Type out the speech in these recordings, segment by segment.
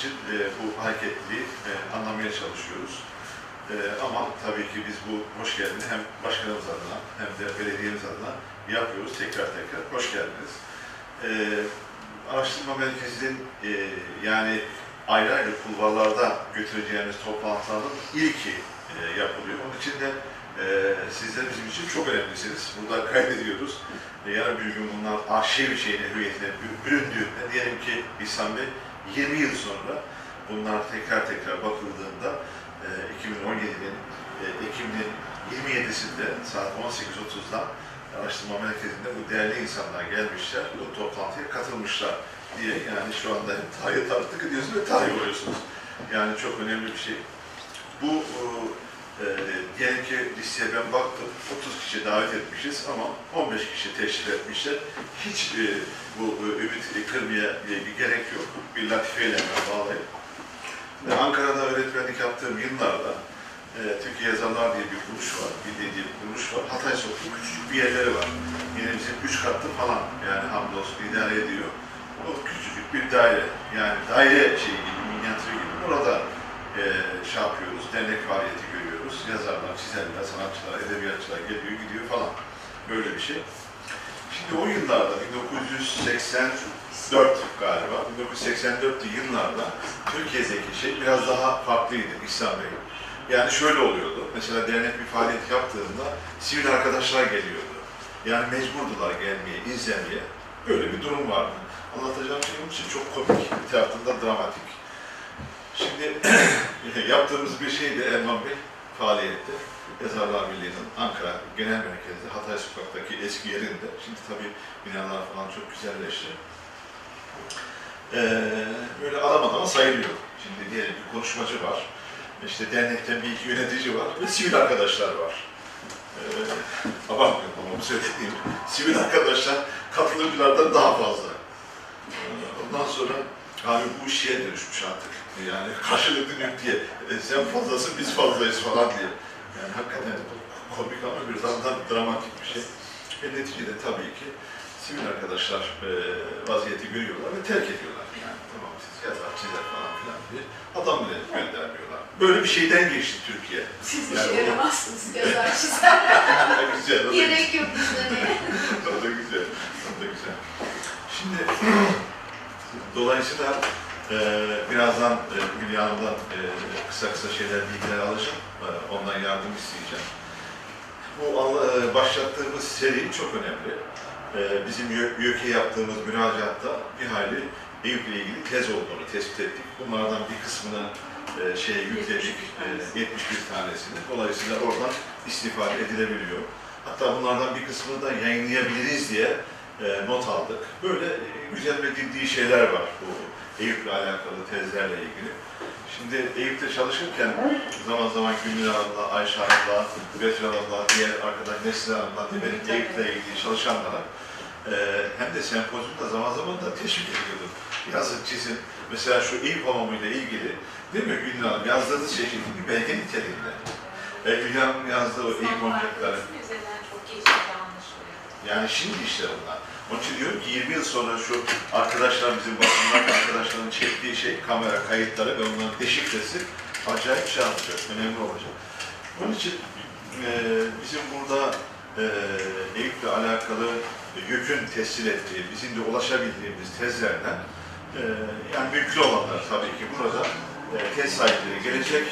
için e, bu hareketliliği e, anlamaya çalışıyoruz. E, ama tabii ki biz bu hoş geldini hem başkanımız adına hem de belediyemiz adına yapıyoruz. Tekrar tekrar hoş geldiniz. E, araştırma merkezinin e, yani ayrı ayrı kulvarlarda götüreceğimiz toplantıların ilki e, yapılıyor. Onun için de e, sizler bizim için çok önemlisiniz. Burada kaydediyoruz. E, yarın bir gün bunlar arşiv şeyine, hüviyetine bü- büründüğünde diyelim ki İhsan Bey 20 yıl sonra bunlar tekrar tekrar bakıldığında e, 2017'nin e, Ekim'in 27'sinde saat 18.30'da araştırma merkezinde bu değerli insanlar gelmişler, bu toplantıya katılmışlar diye yani şu anda hem tarih tanıklık ediyorsunuz ve tarih oluyorsunuz. Yani çok önemli bir şey. Bu e, diyelim ki listeye ben baktım, 30 kişi davet etmişiz ama 15 kişi teşrif etmişler. Hiç e, bu ümit kırmaya e, gerek yok. Bir latifeyle ben bağlayayım. Ve Ankara'da öğretmenlik yaptığım yıllarda e, Türkiye Yazarlar diye bir kuruluş var, bildiği diye bir kuruluş var. Hatay Sokulu küçücük bir yerleri var. Yine bizim üç katlı falan yani hamdolsun idare ediyor. O küçücük bir daire, yani daire şeyi gibi, minyatürü gibi. Orada e, şey yapıyoruz, dernek faaliyeti görüyoruz. Yazarlar, çizerler, sanatçılar, edebiyatçılar geliyor, gidiyor falan. Böyle bir şey. Şimdi o yıllarda, 1984 galiba, 1984'lü yıllarda Türkiye'deki şey biraz daha farklıydı İhsan Bey. Yani şöyle oluyordu, mesela dernek bir faaliyet yaptığında sivil arkadaşlar geliyordu. Yani mecburdular gelmeye, izlemeye. Böyle bir durum vardı. Anlatacağım şey için çok komik, bir taraftan dramatik. Şimdi yaptığımız bir şeydi Erman Bey faaliyette. Yazarlar Birliği'nin Ankara Genel Merkezi Hatay Sokak'taki eski yerinde. Şimdi tabii binalar falan çok güzelleşti. Ee, böyle adam adama sayılıyor. Şimdi diyelim bir konuşmacı var. İşte dernekten bir iki yönetici var ve sivil arkadaşlar var. Ee, abartmıyorum ama bu söylediğim sivil arkadaşlar katılımcılardan daha fazla. Ee, ondan sonra abi bu iş şeye dönüşmüş artık. Yani karşılıklı diye. E, sen fazlasın biz fazlayız falan diye. Yani hakikaten komik ama bir yandan dramatik bir şey. Ve neticede tabii ki sivil arkadaşlar e, vaziyeti görüyorlar ve terk ediyorlar. Yani tamam siz yazar, çizer falan filan diye adam bile göndermiyorlar. Böyle bir şeyden geçti Türkiye. Siz Yani işe yaramazsınız yazar çizer. güzel, o. Gerek yok izlemeye. o da güzel, o da güzel. Şimdi dolayısıyla e, birazdan e, Hülya Hanım'dan e, kısa kısa şeyler, bilgiler alacağım. E, ondan yardım isteyeceğim. Bu e, başlattığımız seri çok önemli. E, bizim YÖK'e yaptığımız müracaatta bir hayli Eyüp'le ilgili tez olduğunu tespit ettik. Bunlardan bir kısmını e, şeye yükledik, e, 71 tanesini. Dolayısıyla oradan istifade edilebiliyor. Hatta bunlardan bir kısmını da yayınlayabiliriz diye e, not aldık. Böyle e, güzel ve ciddi şeyler var bu Eyüp'le alakalı tezlerle ilgili. Şimdi Eyüp'te çalışırken zaman zaman Gülmür Hanım'la, Ayşe Hanım'la, Betül Hanım'la, diğer arkadaş Nesli Hanım'la mi? Eyüp'le ilgili çalışanlara e, hem de sempozyumda zaman zaman da teşvik ediyordum. Yazın, çizin. Mesela şu Eyüp hamamıyla ilgili değil mi Gülmür Hanım yazdığınız şey şimdi bir belge niteliğinde. E, Gülmür Hanım'ın yazdığı o Eyüp geçti anlaşılıyor. Yani şimdi işte bunlar. Onun için diyorum ki 20 yıl sonra şu arkadaşlar bizim basından arkadaşların çektiği şey kamera kayıtları ve onların deşifresi acayip şey yapacak, önemli olacak. Onun için e, bizim burada e, Eyüp'le alakalı YÖK'ün tescil ettiği, bizim de ulaşabildiğimiz tezlerden e, yani mümkün olanlar tabii ki burada e, tez sahipleri gelecek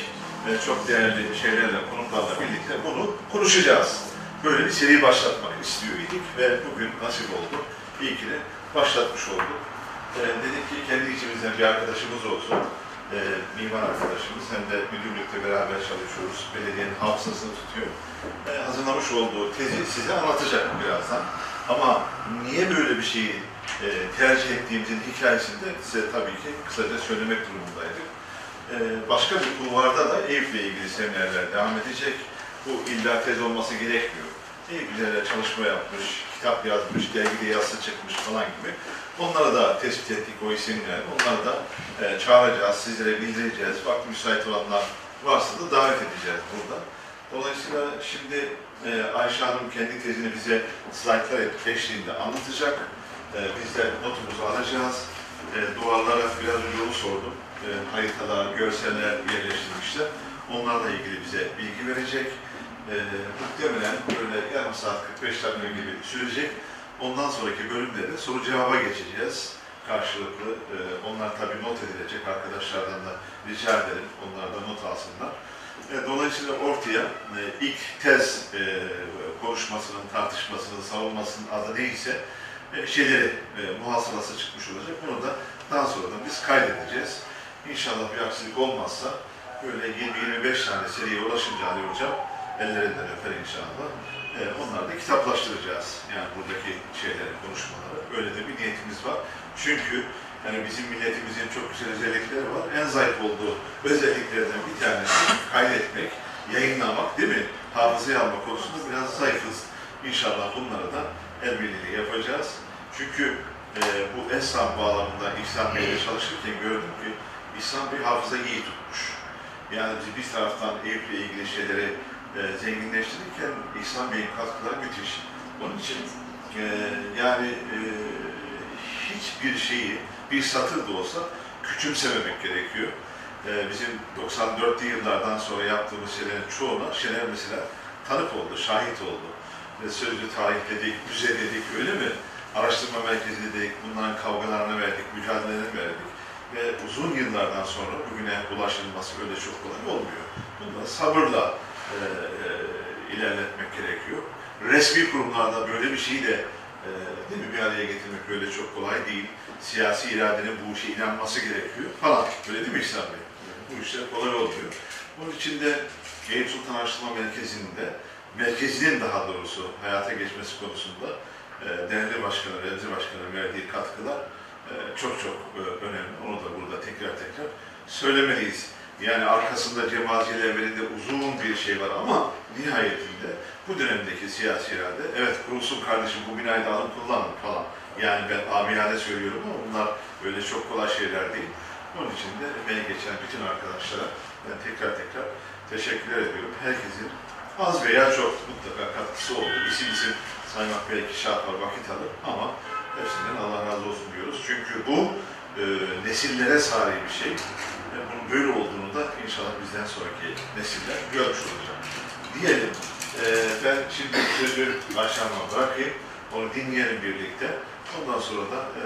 e, çok değerli şeylerle, konuklarla birlikte bunu konuşacağız böyle bir seri başlatmak istiyor idik ve bugün nasip oldu. İyi ki de başlatmış olduk. Ee, dedik ki kendi içimizden bir arkadaşımız olsun. Ee, mimar arkadaşımız hem de müdürlükte beraber çalışıyoruz. Belediyenin hafızasını tutuyor. Ee, hazırlamış olduğu tezi size anlatacak birazdan. Ama niye böyle bir şeyi e, tercih ettiğimizin hikayesini de size tabii ki kısaca söylemek durumundaydık. E, başka bir kulvarda da Eyüp'le ilgili seminerler devam edecek. Bu illa tez olması gerekmiyor. Eyüp üzerine çalışma yapmış, kitap yazmış, dergide yazısı çıkmış falan gibi. Onlara da tespit ettik o isimleri. Onları da e, çağıracağız, sizlere bildireceğiz. Vakti müsait olanlar varsa da davet edeceğiz burada. Dolayısıyla şimdi e, Ayşe Hanım kendi tezini bize slaytlar eşliğinde anlatacak. E, biz de notumuzu alacağız. E, duvarlara biraz onu sordum. E, haritalar, görseller yerleştirmişler. Onlarla ilgili bize bilgi verecek. E, muhtemelen böyle yarım saat 45 dakika gibi sürecek. Ondan sonraki bölümde de soru cevaba geçeceğiz karşılıklı. E, onlar tabii not edilecek. Arkadaşlardan da rica ederim. Onlar da not alsınlar. E, Dolayısıyla ortaya e, ilk tez e, konuşmasının, tartışmasının, savunmasının adı neyse e, şeyleri, e, muhasırası çıkmış olacak. Bunu da daha sonradan biz kaydedeceğiz. İnşallah bir aksilik olmazsa böyle 20-25 tane seriye ulaşınca Ali Hocam ellerinden öper inşallah. E, onları da kitaplaştıracağız. Yani buradaki şeyleri, konuşmaları. Öyle de bir niyetimiz var. Çünkü yani bizim milletimizin çok güzel özellikleri var. En zayıf olduğu özelliklerden bir tanesi kaydetmek, yayınlamak değil mi? Hafızaya alma konusunda biraz zayıfız. İnşallah bunları da el birliğiyle yapacağız. Çünkü e, bu esnaf bağlamında İhsan Bey'le çalışırken gördüm ki İhsan Bey hafızayı iyi tutmuş. Yani bir taraftan Eyüp'le ilgili şeyleri e, zenginleştirirken İhsan Bey'in katkıları müthiş. Onun için e, yani e, hiçbir şeyi bir satır da olsa küçümsememek gerekiyor. Ee, bizim 94'lü yıllardan sonra yaptığımız şeylerin çoğuna Şener mesela tanık oldu, şahit oldu. Ve sözlü tarih dedik, müze dedik, öyle mi? Araştırma merkezi dedik, bunların kavgalarını verdik, mücadelelerini verdik. Ve uzun yıllardan sonra bugüne ulaşılması öyle çok kolay olmuyor. Bunları sabırla e, e, ilerletmek gerekiyor. Resmi kurumlarda böyle bir şeyi de e, değil mi bir araya getirmek öyle çok kolay değil siyasi iradenin bu işe inanması gerekiyor falan. Öyle değil mi İhsan Bey? Bu işler kolay olmuyor. Onun için de Eyüp Sultan Araştırma Merkezi'nde, merkezinin daha doğrusu hayata geçmesi konusunda e, değerli başkanı, Remzi Başkanı'nın verdiği katkılar e, çok çok e, önemli. Onu da burada tekrar tekrar söylemeliyiz. Yani arkasında cemaziyelerinde uzun bir şey var ama nihayetinde bu dönemdeki siyasi irade, evet kurulsun kardeşim bu binayı da alın kullanın falan. Yani ben amiyane söylüyorum ama bunlar böyle çok kolay şeyler değil. Onun için de emeği geçen bütün arkadaşlara ben tekrar tekrar teşekkürler ediyorum. Herkesin az veya çok mutlaka katkısı oldu. İsim isim saymak belki şey yapar, vakit alır ama hepsinden Allah razı olsun diyoruz. Çünkü bu e, nesillere sari bir şey. Bunun böyle olduğunu da inşallah bizden sonraki nesiller görmüş olacak. Diyelim, e, ben şimdi sözü başlarıma bırakayım. Onu dinleyelim birlikte. Ondan sonra da e,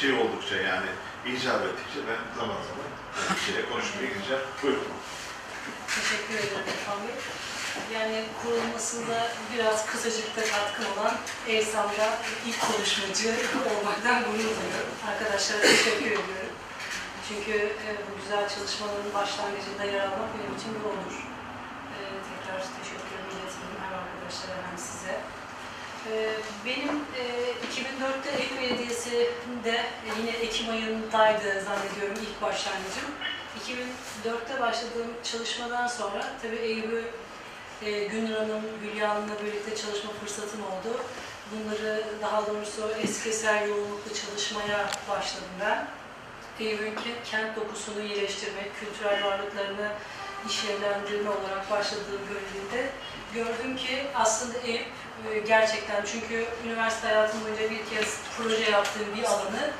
şey oldukça yani icap ettikçe ben zaman zaman bir şeyle konuşmaya gireceğim. Buyurun. Teşekkür ederim Bey. Yani kurulmasında biraz kısacık da katkım olan Eysam'da ilk konuşmacı olmaktan gurur duyuyorum. Arkadaşlara teşekkür ediyorum. Çünkü e, bu güzel çalışmaların başlangıcında yer almak benim için bir onur. E, tekrar teşekkürümü ileteyim hem arkadaşlara hem size. E, benim e, 2004'te Eyüp Belediyesi'nde e, yine Ekim ayındaydı zannediyorum ilk başlangıcım. 2004'te başladığım çalışmadan sonra tabii Eyüp'ü e, Gülnur Hanım, Hülya Hanım'la birlikte çalışma fırsatım oldu. Bunları daha doğrusu eski eser yoğunluklu çalışmaya başladım ben. Eyüp'ün ke- kent dokusunu iyileştirmek, kültürel varlıklarını işlevlendirme olarak başladığım bölümde gördüm ki aslında Eyüp e, gerçekten çünkü üniversite hayatım boyunca bir kez proje yaptığım bir alanı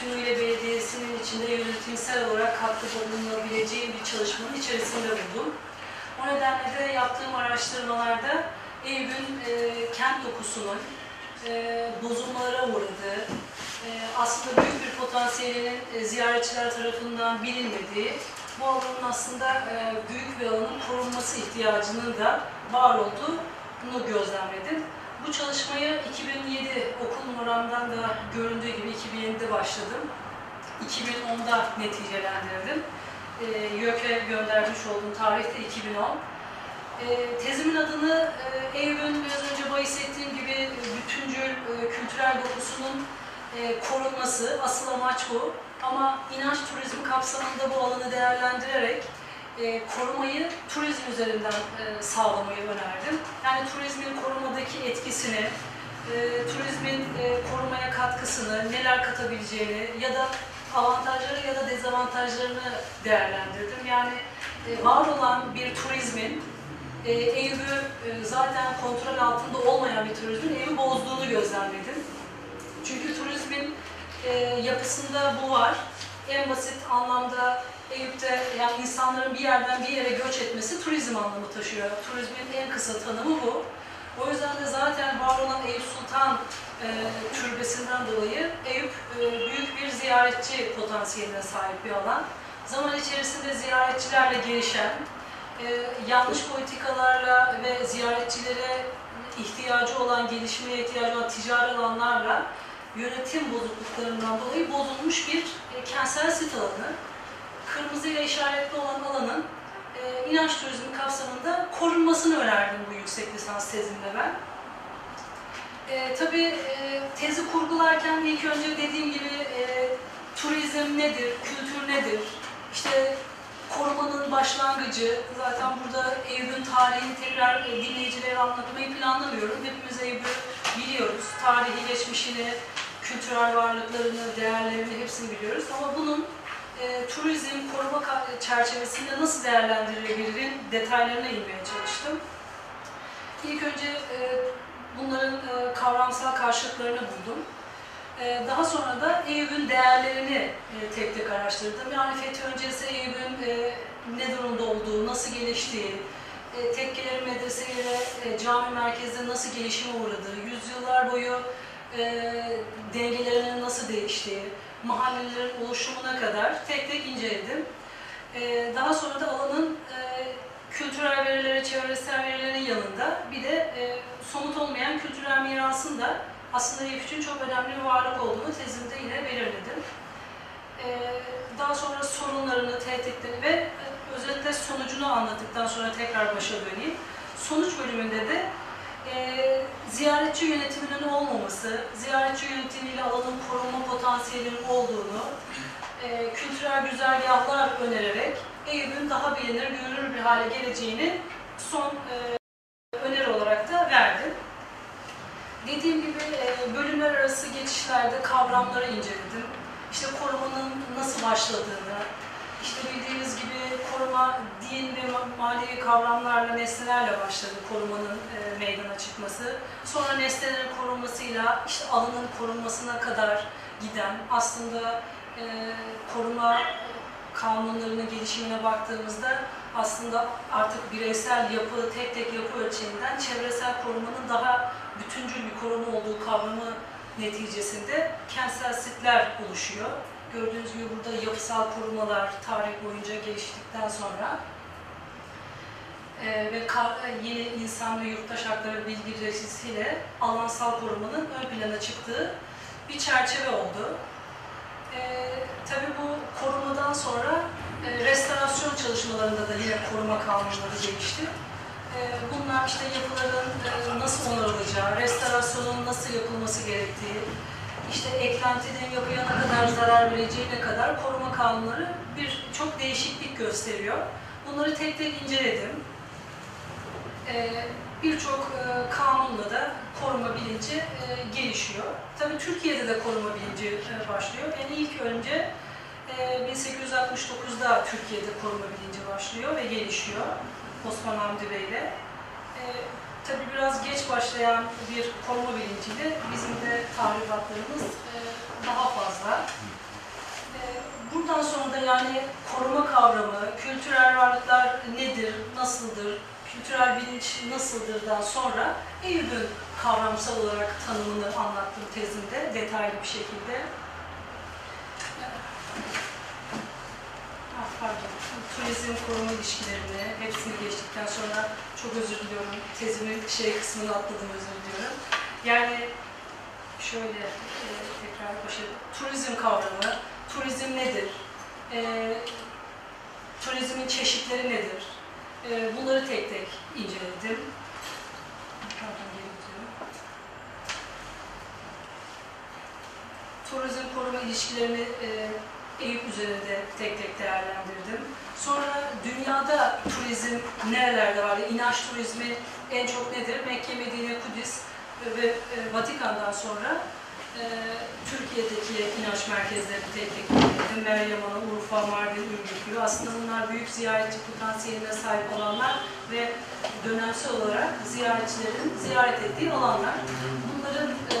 tümüyle belediyesinin içinde yönetimsel olarak katkı bulunabileceği bir çalışmanın içerisinde buldum. O nedenle de yaptığım araştırmalarda Eyüp'ün e, kent dokusunun e, bozulmalara uğradığı, aslında büyük bir potansiyelinin e, ziyaretçiler tarafından bilinmediği, bu alanın aslında e, büyük bir alanın korunması ihtiyacının da var olduğunu gözlemledim. Bu çalışmayı 2007 okul numaramdan da göründüğü gibi 2007'de başladım. 2010'da neticelendirdim. E, YÖK'e göndermiş olduğum tarihte 2010. E, tezimin adını e, Eyüp'ün biraz önce bahsettiğim gibi bütüncül e, kültürel dokusunun e, korunması, asıl amaç bu. Ama inanç turizmi kapsamında bu alanı değerlendirerek e, korumayı turizm üzerinden e, sağlamayı önerdim. Yani turizmin korumadaki etkisini, e, turizmin e, korumaya katkısını, neler katabileceğini ya da avantajları ya da dezavantajlarını değerlendirdim. Yani var olan bir turizmin e, Eyüp'ü zaten kontrol altında olmayan bir turizmin Eyüp'ü bozduğunu gözlemledim. Çünkü turizmin e, yapısında bu var. En basit anlamda Eyüp'te yani insanların bir yerden bir yere göç etmesi turizm anlamı taşıyor. Turizmin en kısa tanımı bu. O yüzden de zaten var olan Eyüp Sultan e, türbesinden dolayı Eyüp e, büyük bir ziyaretçi potansiyeline sahip bir alan. Zaman içerisinde ziyaretçilerle gelişen, e, yanlış politikalarla ve ziyaretçilere ihtiyacı olan, gelişmeye ihtiyacı olan ticari alanlarla yönetim bozukluklarından dolayı bozulmuş bir e, kentsel sit alanı. Kırmızıyla işaretli olan alanın e, inanç turizmi kapsamında korunmasını önerdim bu yüksek lisans tezimde ben. E, tabii e, tezi kurgularken ilk önce dediğim gibi e, turizm nedir, kültür nedir, işte korumanın başlangıcı, zaten burada Eyüp'ün tarihini tekrar e, dinleyicilere anlatmayı planlamıyorum. Hepimiz Eyüp'ü biliyoruz, tarihi, geçmişini, kültürel varlıklarını, değerlerini hepsini biliyoruz. Ama bunun e, turizm koruma çerçevesinde nasıl değerlendirilebilirin detaylarına inmeye çalıştım. İlk önce e, bunların e, kavramsal karşılıklarını buldum. E, daha sonra da Eyüp'ün değerlerini e, tek tek araştırdım. Yani fethi öncesi Eyüp'ün e, ne durumda olduğu, nasıl geliştiği, e, tekkeleri medreselere, e, cami merkezde nasıl gelişime uğradığı, yüzyıllar boyu e, dengelerinin nasıl değiştiği, mahallelerin oluşumuna kadar tek tek inceledim. E, daha sonra da alanın e, kültürel verileri, çevresel verilerin yanında bir de e, somut olmayan kültürel mirasın da aslında Eyüp için çok önemli bir varlık olduğunu tezimde yine belirledim. E, daha sonra sorunlarını, tehditlerini ve e, özetle sonucunu anlattıktan sonra tekrar başa döneyim. Sonuç bölümünde de e, ziyaretçi yönetiminin olmaması, ziyaretçi yönetimiyle alanın korunma potansiyelinin olduğunu, e, kültürel güzergahlar önererek Eyüp'ün daha bilinir, görünür bir hale geleceğini son e, öneri olarak da verdim. Dediğim gibi e, bölümler arası geçişlerde kavramları inceledim. İşte korumanın nasıl başladığını, işte bildiğiniz gibi koruma din ve ma- manevi kavramlarla, nesnelerle başladı korumanın e, meydana çıkması. Sonra nesnelerin korunmasıyla işte alanın korunmasına kadar giden aslında e, koruma kanunlarının gelişimine baktığımızda aslında artık bireysel yapı, tek tek yapı ölçeğinden çevresel korumanın daha bütüncül bir koruma olduğu kavramı neticesinde kentsel sitler oluşuyor. Gördüğünüz gibi burada yapısal korumalar tarih boyunca geliştikten sonra e, ve ka- yeni insan ve yurttaş hakları bildirisiyle alansal korumanın ön plana çıktığı bir çerçeve oldu. E, tabii bu korumadan sonra e, restorasyon çalışmalarında da yine koruma kanunları gelişti. E, bunlar işte yapıların e, nasıl onarılacağı, restorasyonun nasıl yapılması gerektiği, işte eklentinin yapıya ne kadar zarar vereceğine kadar koruma kanunları bir çok değişiklik gösteriyor. Bunları tek tek inceledim. Ee, Birçok e, kanunla da koruma bilinci e, gelişiyor. Tabii Türkiye'de de koruma bilinci e, başlıyor. Yani ilk önce e, 1869'da Türkiye'de koruma bilinci başlıyor ve gelişiyor Osman Hamdi Bey'le. Tabii biraz geç başlayan bir koruma bilinciyle bizim de tahribatlarımız e, daha fazla. E, buradan sonra da yani koruma kavramı, kültürel varlıklar nedir, nasıldır, kültürel bilinç nasıldırdan sonra Eyüp'ün kavramsal olarak tanımını anlattım tezimde detaylı bir şekilde. Ah, pardon, turizm koruma ilişkilerini hepsini geçtikten sonra çok özür diliyorum. Tezimin şey kısmını atladım özür diliyorum. Yani şöyle e, tekrar başa turizm kavramı, turizm nedir? E, turizmin çeşitleri nedir? E, bunları tek tek inceledim. Pardon, turizm koruma ilişkilerini e, Eyüp üzerinde tek tek değerlendirdim. Dünyada turizm nerelerde var? İnanç turizmi en çok nedir? Mekke, Medine, Kudüs ve e, Vatikan'dan sonra e, Türkiye'deki inanç merkezleri tek tek. Meryem Ana, Urfa, Mardin, Ürgüp gibi. Aslında bunlar büyük ziyaretçi potansiyeline sahip olanlar ve dönemsel olarak ziyaretçilerin ziyaret ettiği alanlar. Bunların e,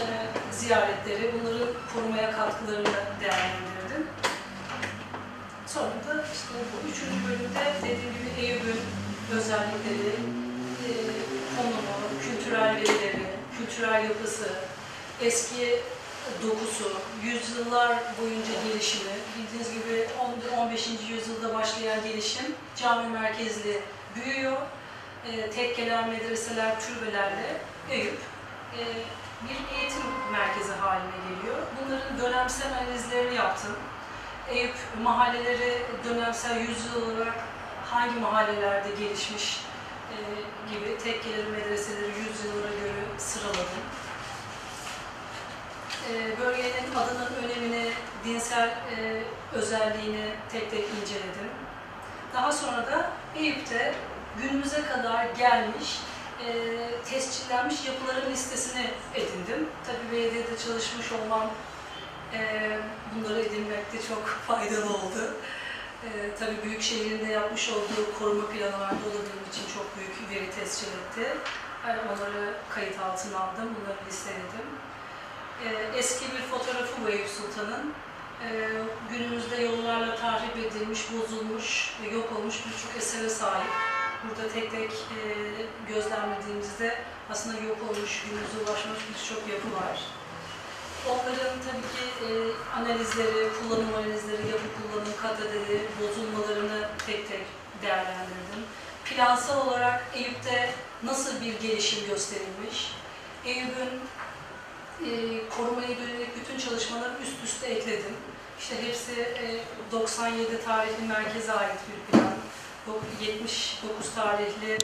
ziyaretleri, bunların korumaya katkılarını değerlendirdim. Sonra da işte bu üçüncü bölümde dediğim gibi Eyüp'ün özellikleri, e, konumu, kültürel verileri, kültürel yapısı, eski dokusu, yüzyıllar boyunca gelişimi, bildiğiniz gibi 10 15. yüzyılda başlayan gelişim cami merkezli büyüyor. E, tekkeler, medreseler, türbelerle Eyüp e, bir eğitim merkezi haline geliyor. Bunların dönemsel analizlerini yaptım. Eyüp mahalleleri dönemsel yüzyıl olarak hangi mahallelerde gelişmiş e, gibi tekkeleri, medreseleri yüzyıllara göre sıraladım. E, bölgenin adının önemini, dinsel e, özelliğini tek tek inceledim. Daha sonra da Eyüp'te günümüze kadar gelmiş, e, tescillenmiş yapıların listesini edindim. Tabii belediyede çalışmış olmam bunları edinmekte çok faydalı oldu. E, tabii Büyükşehir'in de yapmış olduğu koruma planı vardı. O için çok büyük veri tescil etti. Ben onları kayıt altına aldım, bunları listeledim. E, eski bir fotoğrafı bu Eyüp Sultan'ın. E, günümüzde yollarla tahrip edilmiş, bozulmuş, ve yok olmuş birçok esere sahip. Burada tek tek e, gözlemlediğimizde aslında yok olmuş, günümüze ulaşmış birçok yapı var. Onların tabii ki e, analizleri, kullanım analizleri, yapı kullanım, katedeli, bozulmalarını tek tek değerlendirdim. Plansal olarak Eyüp'te nasıl bir gelişim gösterilmiş, Eyüp'ün e, korumaya yönelik bütün çalışmaları üst üste ekledim. İşte hepsi e, 97 tarihli merkeze ait bir plan, dok- 79 tarihli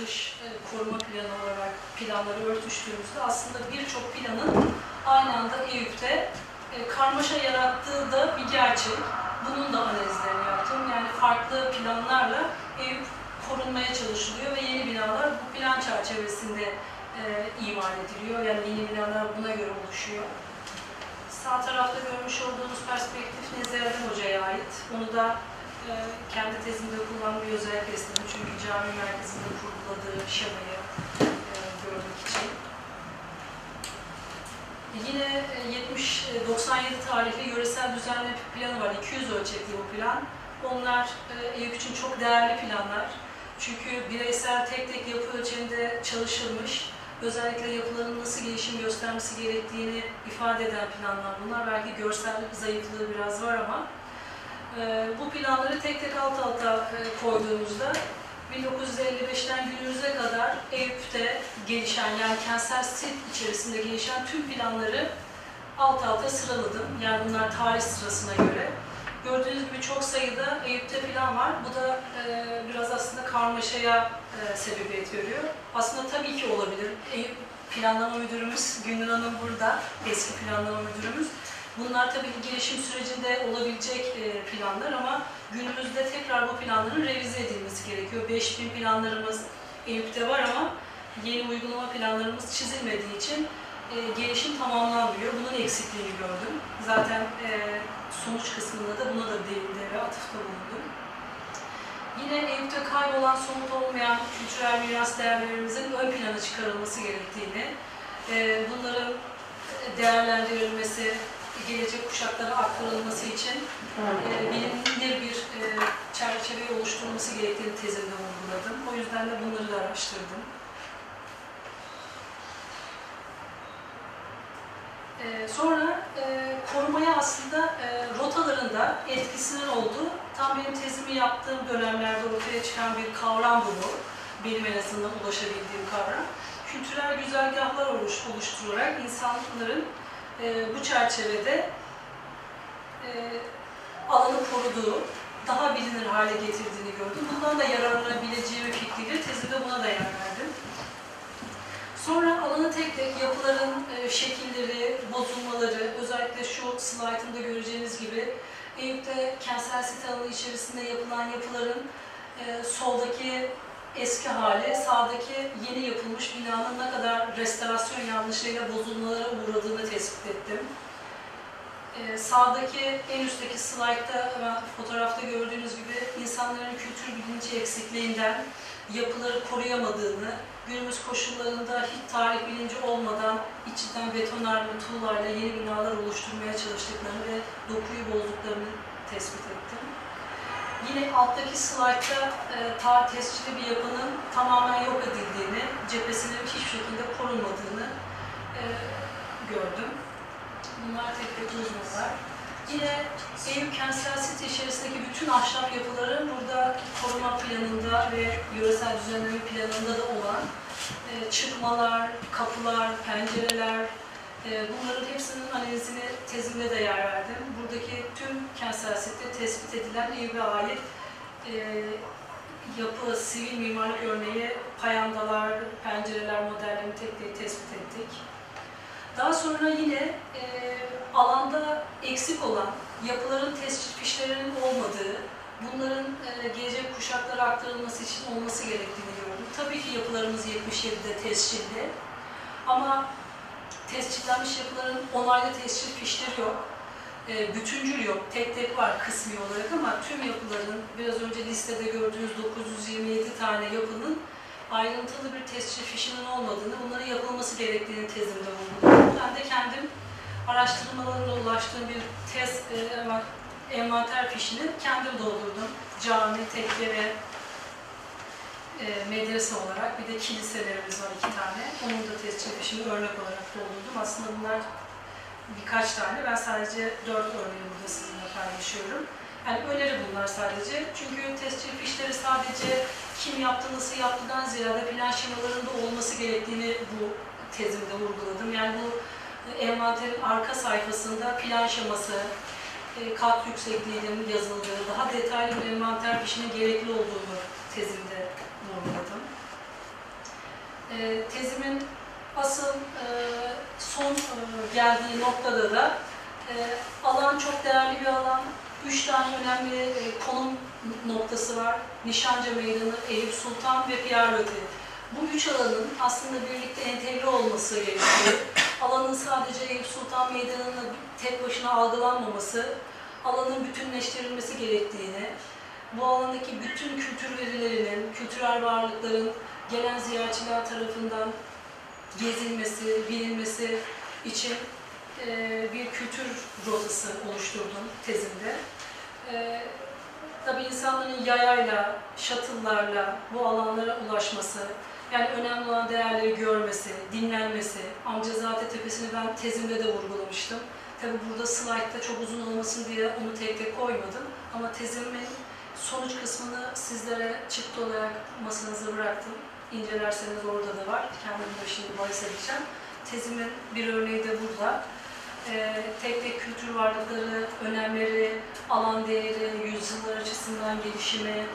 dış koruma planı olarak planları örtüştüğümüzde aslında birçok planın aynı anda Eyüp'te e, karmaşa yarattığı da bir gerçek. Bunun da analizlerini yaptım. Yani farklı planlarla Eyüp korunmaya çalışılıyor ve yeni binalar bu plan çerçevesinde e, imal ediliyor. Yani yeni binalar buna göre oluşuyor. Sağ tarafta görmüş olduğunuz perspektif Nezarettin Hoca'ya ait. Onu da kendi tezimde kullanmayı özellikle istedim. Çünkü cami merkezinde kurguladığı şemayı e, görmek için. Yine e, 70 e, 97 tarihli yöresel düzenleme planı var. 200 ölçekli bu plan. Onlar e, Eyüp için çok değerli planlar. Çünkü bireysel tek tek yapı ölçeğinde çalışılmış, özellikle yapıların nasıl gelişim göstermesi gerektiğini ifade eden planlar bunlar. Belki görsel zayıflığı biraz var ama e, bu planları tek tek alt alta e, koyduğumuzda 1955'ten günümüze kadar Eyüp'te gelişen yani kentsel sit içerisinde gelişen tüm planları alt alta sıraladım. Yani bunlar tarih sırasına göre. Gördüğünüz gibi çok sayıda Eyüp'te plan var. Bu da e, biraz aslında karmaşaya e, sebebiyet veriyor. Aslında tabii ki olabilir. Eyüp planlama müdürümüz Gündür Hanım burada, eski planlama müdürümüz. Bunlar tabii gelişim sürecinde olabilecek e, planlar ama günümüzde tekrar bu planların revize edilmesi gerekiyor. 5000 planlarımız Eyüp'te var ama yeni uygulama planlarımız çizilmediği için e, gelişim tamamlanmıyor. Bunun eksikliğini gördüm. Zaten e, sonuç kısmında da buna da değindi ve atıfta bulundum. Yine Eyüp'te kaybolan somut olmayan kültürel miras değerlerimizin ön plana çıkarılması gerektiğini, bunların değerlendirilmesi, gelecek kuşaklara aktarılması için e, bilinir bir e, çerçeve oluşturulması gerektiğini tezimde vurguladım. O yüzden de bunları da araştırdım. E, sonra e, korumaya aslında e, rotalarında etkisinin olduğu, tam benim tezimi yaptığım dönemlerde ortaya çıkan bir kavram bu. Benim en azından ulaşabildiğim kavram. Kültürel güzergahlar oluş, oluşturarak insanların e, bu çerçevede e, alanı koruduğu, daha bilinir hale getirdiğini gördüm. Bundan da yararlanabileceği fikriyle tezimde buna da yer verdim. Sonra alanı tek tek yapıların e, şekilleri, bozulmaları, özellikle şu slaytımda göreceğiniz gibi Eyüp'te kentsel site alanı içerisinde yapılan yapıların e, soldaki eski hali, sağdaki yeni yapılmış binanın ne kadar restorasyon yanlışıyla bozulmalara uğradığını tespit ettim. Ee, sağdaki en üstteki slaytta hemen fotoğrafta gördüğünüz gibi insanların kültür bilinci eksikliğinden yapıları koruyamadığını, günümüz koşullarında hiç tarih bilinci olmadan içinden betonarme tuğlarla yeni binalar oluşturmaya çalıştıklarını ve dokuyu bozduklarını tespit ettim. Yine alttaki slaytta e, ta tescilli bir yapının tamamen yok edildiğini, cephesinin hiçbir şekilde korunmadığını e, gördüm. Bunlar tek tek uzmanlar. Yine Eyüp kentsel site içerisindeki bütün ahşap yapıların burada koruma planında ve yöresel düzenleme planında da olan e, çıkmalar, kapılar, pencereler, bunların hepsinin analizini tezimde de yer verdim. Buradaki tüm kentsel tespit edilen Eyüp'e ait e, yapı, sivil mimarlık örneği, payandalar, pencereler modellerini tek tek tespit ettik. Daha sonra yine e, alanda eksik olan yapıların tescil fişlerinin olmadığı, bunların e, gelecek kuşaklara aktarılması için olması gerektiğini gördüm. Tabii ki yapılarımız 77'de tescilli ama tescillenmiş yapıların onaylı tescil fişleri yok. E, bütüncül yok, tek tek var kısmi olarak ama tüm yapıların biraz önce listede gördüğünüz 927 tane yapının ayrıntılı bir tescil fişinin olmadığını, bunların yapılması gerektiğini tezimde vurguladım. Ben de kendim araştırmalarımla ulaştığım bir tez e, enva- envanter fişini kendim doldurdum. Cami, tekke ve e, medrese olarak bir de kiliselerimiz var iki tane. Onun da tescil fişini örnek olarak doldurdum. Aslında bunlar birkaç tane. Ben sadece dört örneği burada sizinle paylaşıyorum. Yani öneri bunlar sadece. Çünkü tescil fişleri sadece kim yaptı, nasıl yaptıdan ziyade plan şemalarında olması gerektiğini bu tezimde vurguladım. Yani bu envanterin arka sayfasında plan şeması, e, kat yüksekliğinin yazıldığı, daha detaylı bir envanter fişinin gerekli olduğunu tezimde vurguladım. E, Tezimin asıl e, son e, geldiği noktada da e, alan çok değerli bir alan. Üç tane önemli e, konum noktası var. Nişanca Meydanı, Eyüp Sultan ve Pierre Bu üç alanın aslında birlikte entegre olması gerekiyor. Alanın sadece Eyüp Sultan Meydanı'nın tek başına algılanmaması, alanın bütünleştirilmesi gerektiğini, bu alandaki bütün kültür verilerinin, kültürel varlıkların gelen ziyaretçiler tarafından gezilmesi, bilinmesi için e, bir kültür rotası oluşturdum tezimde. E, tabii insanların yayayla, şatıllarla bu alanlara ulaşması, yani önemli olan değerleri görmesi, dinlenmesi, Amcazade Tepesi'ni ben tezimde de vurgulamıştım. Tabii burada slaytta çok uzun olmasın diye onu tek tek koymadım. Ama tezimin sonuç kısmını sizlere çıktı olarak masanıza bıraktım. İncelerseniz orada da var. Kendim de şimdi bahis edeceğim. Tezimin bir örneği de burada. Ee, tek tek kültür varlıkları, önemleri, alan değeri, yüzyıllar açısından gelişimi,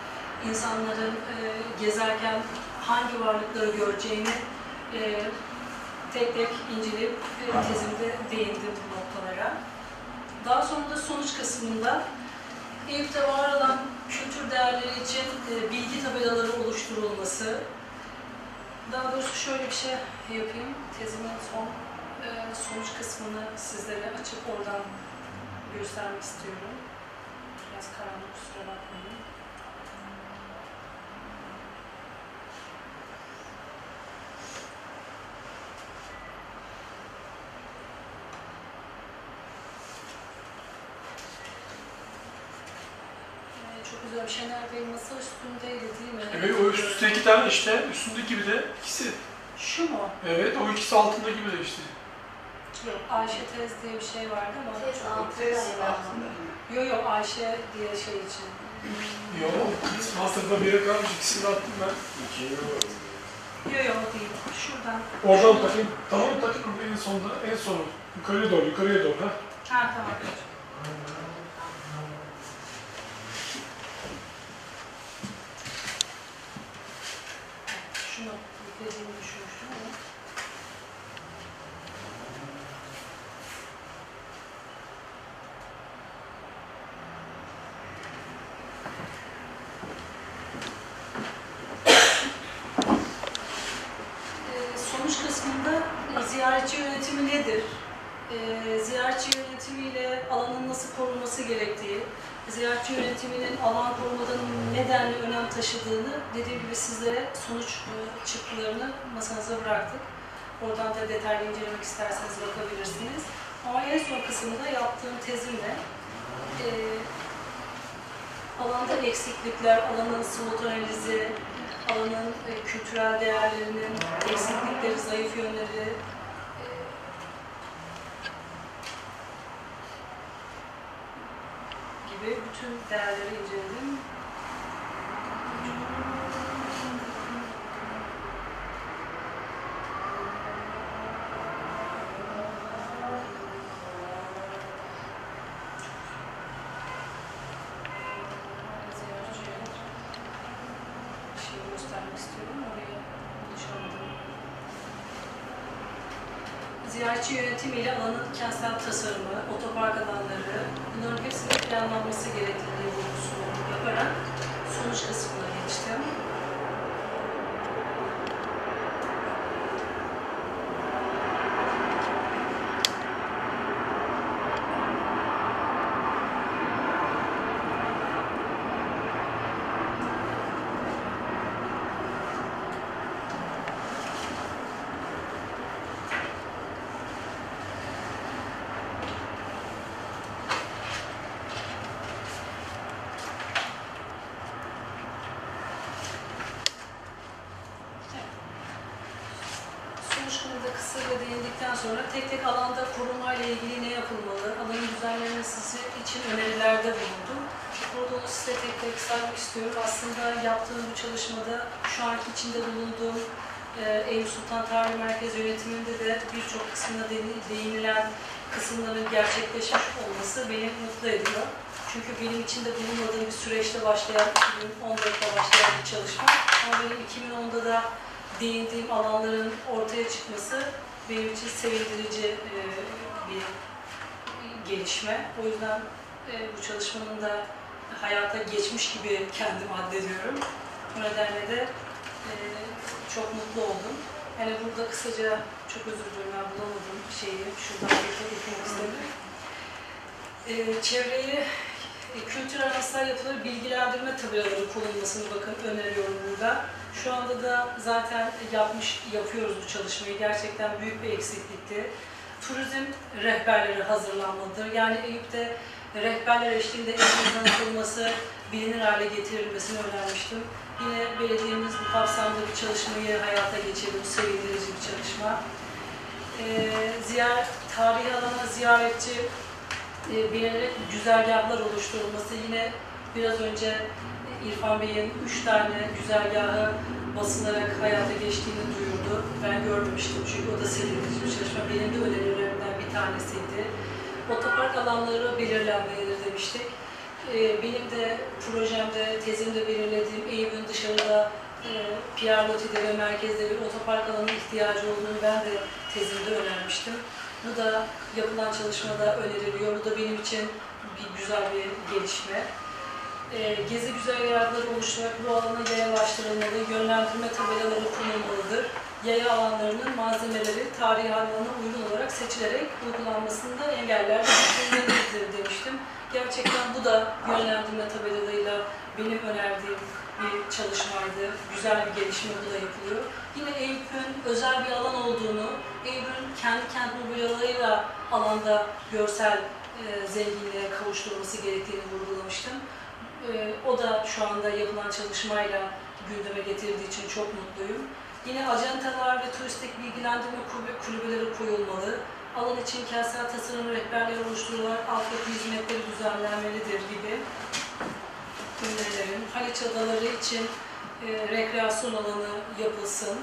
insanların e, gezerken hangi varlıkları göreceğini e, tek tek inceleyip e, tezimde değindim bu noktalara. Daha sonra da sonuç kısmında Eyüp'te var olan kültür değerleri için e, bilgi tabelaları oluşturulması, daha doğrusu şöyle bir şey yapayım, tezimin son e, sonuç kısmını sizlere açıp oradan göstermek istiyorum. Biraz karanlık kusura bakmayın. Ee, Çok güzel Şener Bey masa üstündeydi değil mi? Evet o üst üste iki tane işte. Üstündeki bir de ikisi. Şu mu? Evet o ikisi altındaki bir de işte. Yok, Ayşe Tez diye bir şey vardı ama... Tez altındaydı ama. Yok yok, Ayşe diye şey için. Yok. Master'da bir yere kalmış ikisini attım ben. Yok yok, o değil. Şuradan. Oradan takayım. Tamam takayım en sonda. En sonu. Yukarıya doğru, yukarıya doğru. Ha. Ha tamam. Şunu yüklediğimi düşünmüştüm ama. yönetimi nedir? Ee, ziyaretçi yönetimiyle alanın nasıl korunması gerektiği, ziyaretçi yönetiminin alan korumadan ne denli önem taşıdığını dediğim gibi sizlere sonuç e, çıktılarını masanıza bıraktık. Detaylı incelemek isterseniz bakabilirsiniz. Ama en son kısımda yaptığım tezimle e, alanda eksiklikler, alanın SWOT analizi, alanın e, kültürel değerlerinin eksiklikleri, zayıf yönleri, e, gibi bütün değerleri inceledim. Bir şey göstermek istiyorum. Oraya ulaşamadım. Ziyaretçi yönetimiyle alanın kentsel tasarımı, otopark alanları, bunların hepsinin planlanması gerektiğini vurgusunu yaparak sonuç kısmına geçtim. Sonuç kısaca değindikten sonra tek tek alanda korumayla ilgili ne yapılmalı, alanın düzenlenmesi için önerilerde bulundum. Burada onu size tek tek saymak istiyorum. Aslında yaptığım bu çalışmada şu anki içinde bulunduğum e, Eyüp Sultan Tarihi Merkez yönetiminde de birçok kısmına değini- değinilen kısımların gerçekleşmiş olması beni mutlu ediyor. Çünkü benim içinde bulunmadığım bir süreçte başlayan, 2014'te başlayan bir çalışma. Ama benim 2010'da da değindiğim alanların ortaya çıkması benim için sevindirici e, bir gelişme. O yüzden e, bu çalışmanın da hayata geçmiş gibi kendim addediyorum. O nedenle de e, çok mutlu oldum. Yani burada kısaca çok özür diliyorum ben bulamadım şeyi şuradan bir okumak istedim. Çevreyi e, kültürel hasar yapıları bilgilendirme tabelaları kullanılmasını bakın öneriyorum burada. Şu anda da zaten yapmış yapıyoruz bu çalışmayı. Gerçekten büyük bir eksiklikti. Turizm rehberleri hazırlanmalıdır. Yani Eyüp'te rehberler eşliğinde Eyüp'ün tanıtılması, bilinir hale getirilmesini önermiştim. Yine belediyemiz bu kapsamda bir çalışmayı hayata geçirdi. Bu sevindirici bir çalışma. Ee, ziyaret, tarihi alana ziyaretçi e, belirli güzergahlar oluşturulması yine biraz önce İrfan Bey'in üç tane güzergahı basılarak hayata geçtiğini duyurdu. Ben görmemiştim çünkü o da sevindirici bir çalışma. Benim de önerilerimden bir tanesiydi. Otopark alanları belirlenmelidir demiştik. E, Benim de projemde, tezimde belirlediğim Eyüp'ün dışarıda e, Pierre Loti'de ve merkezde bir otopark alanı ihtiyacı olduğunu ben de tezimde önermiştim. Bu da yapılan çalışmada öneriliyor. Bu da benim için bir güzel bir gelişme. Ee, gezi güzergahları oluşturarak bu alana yayalaştırılmalı, yönlendirme tabelaları kullanılmalıdır. Yaya alanlarının malzemeleri tarihi alana uygun olarak seçilerek uygulanmasında engeller düşünülmelidir demiştim. Gerçekten bu da yönlendirme tabelalarıyla benim önerdiğim bir çalışmaydı. Güzel bir gelişme bu da yapılıyor. Yine Eyüp'ün özel bir alan olduğunu, Eyüp'ün kendi kent mobilyalarıyla alanda görsel e, zenginliğe kavuşturulması gerektiğini vurgulamıştım. E, o da şu anda yapılan çalışmayla gündeme getirdiği için çok mutluyum. Yine ajantalar ve turistik bilgilendirme kulübe- kulübeleri koyulmalı. Alan için kentsel tasarım rehberleri oluşturularak altyapı hizmetleri düzenlenmelidir gibi önerilerim. Haliç Adaları için e, rekreasyon alanı yapılsın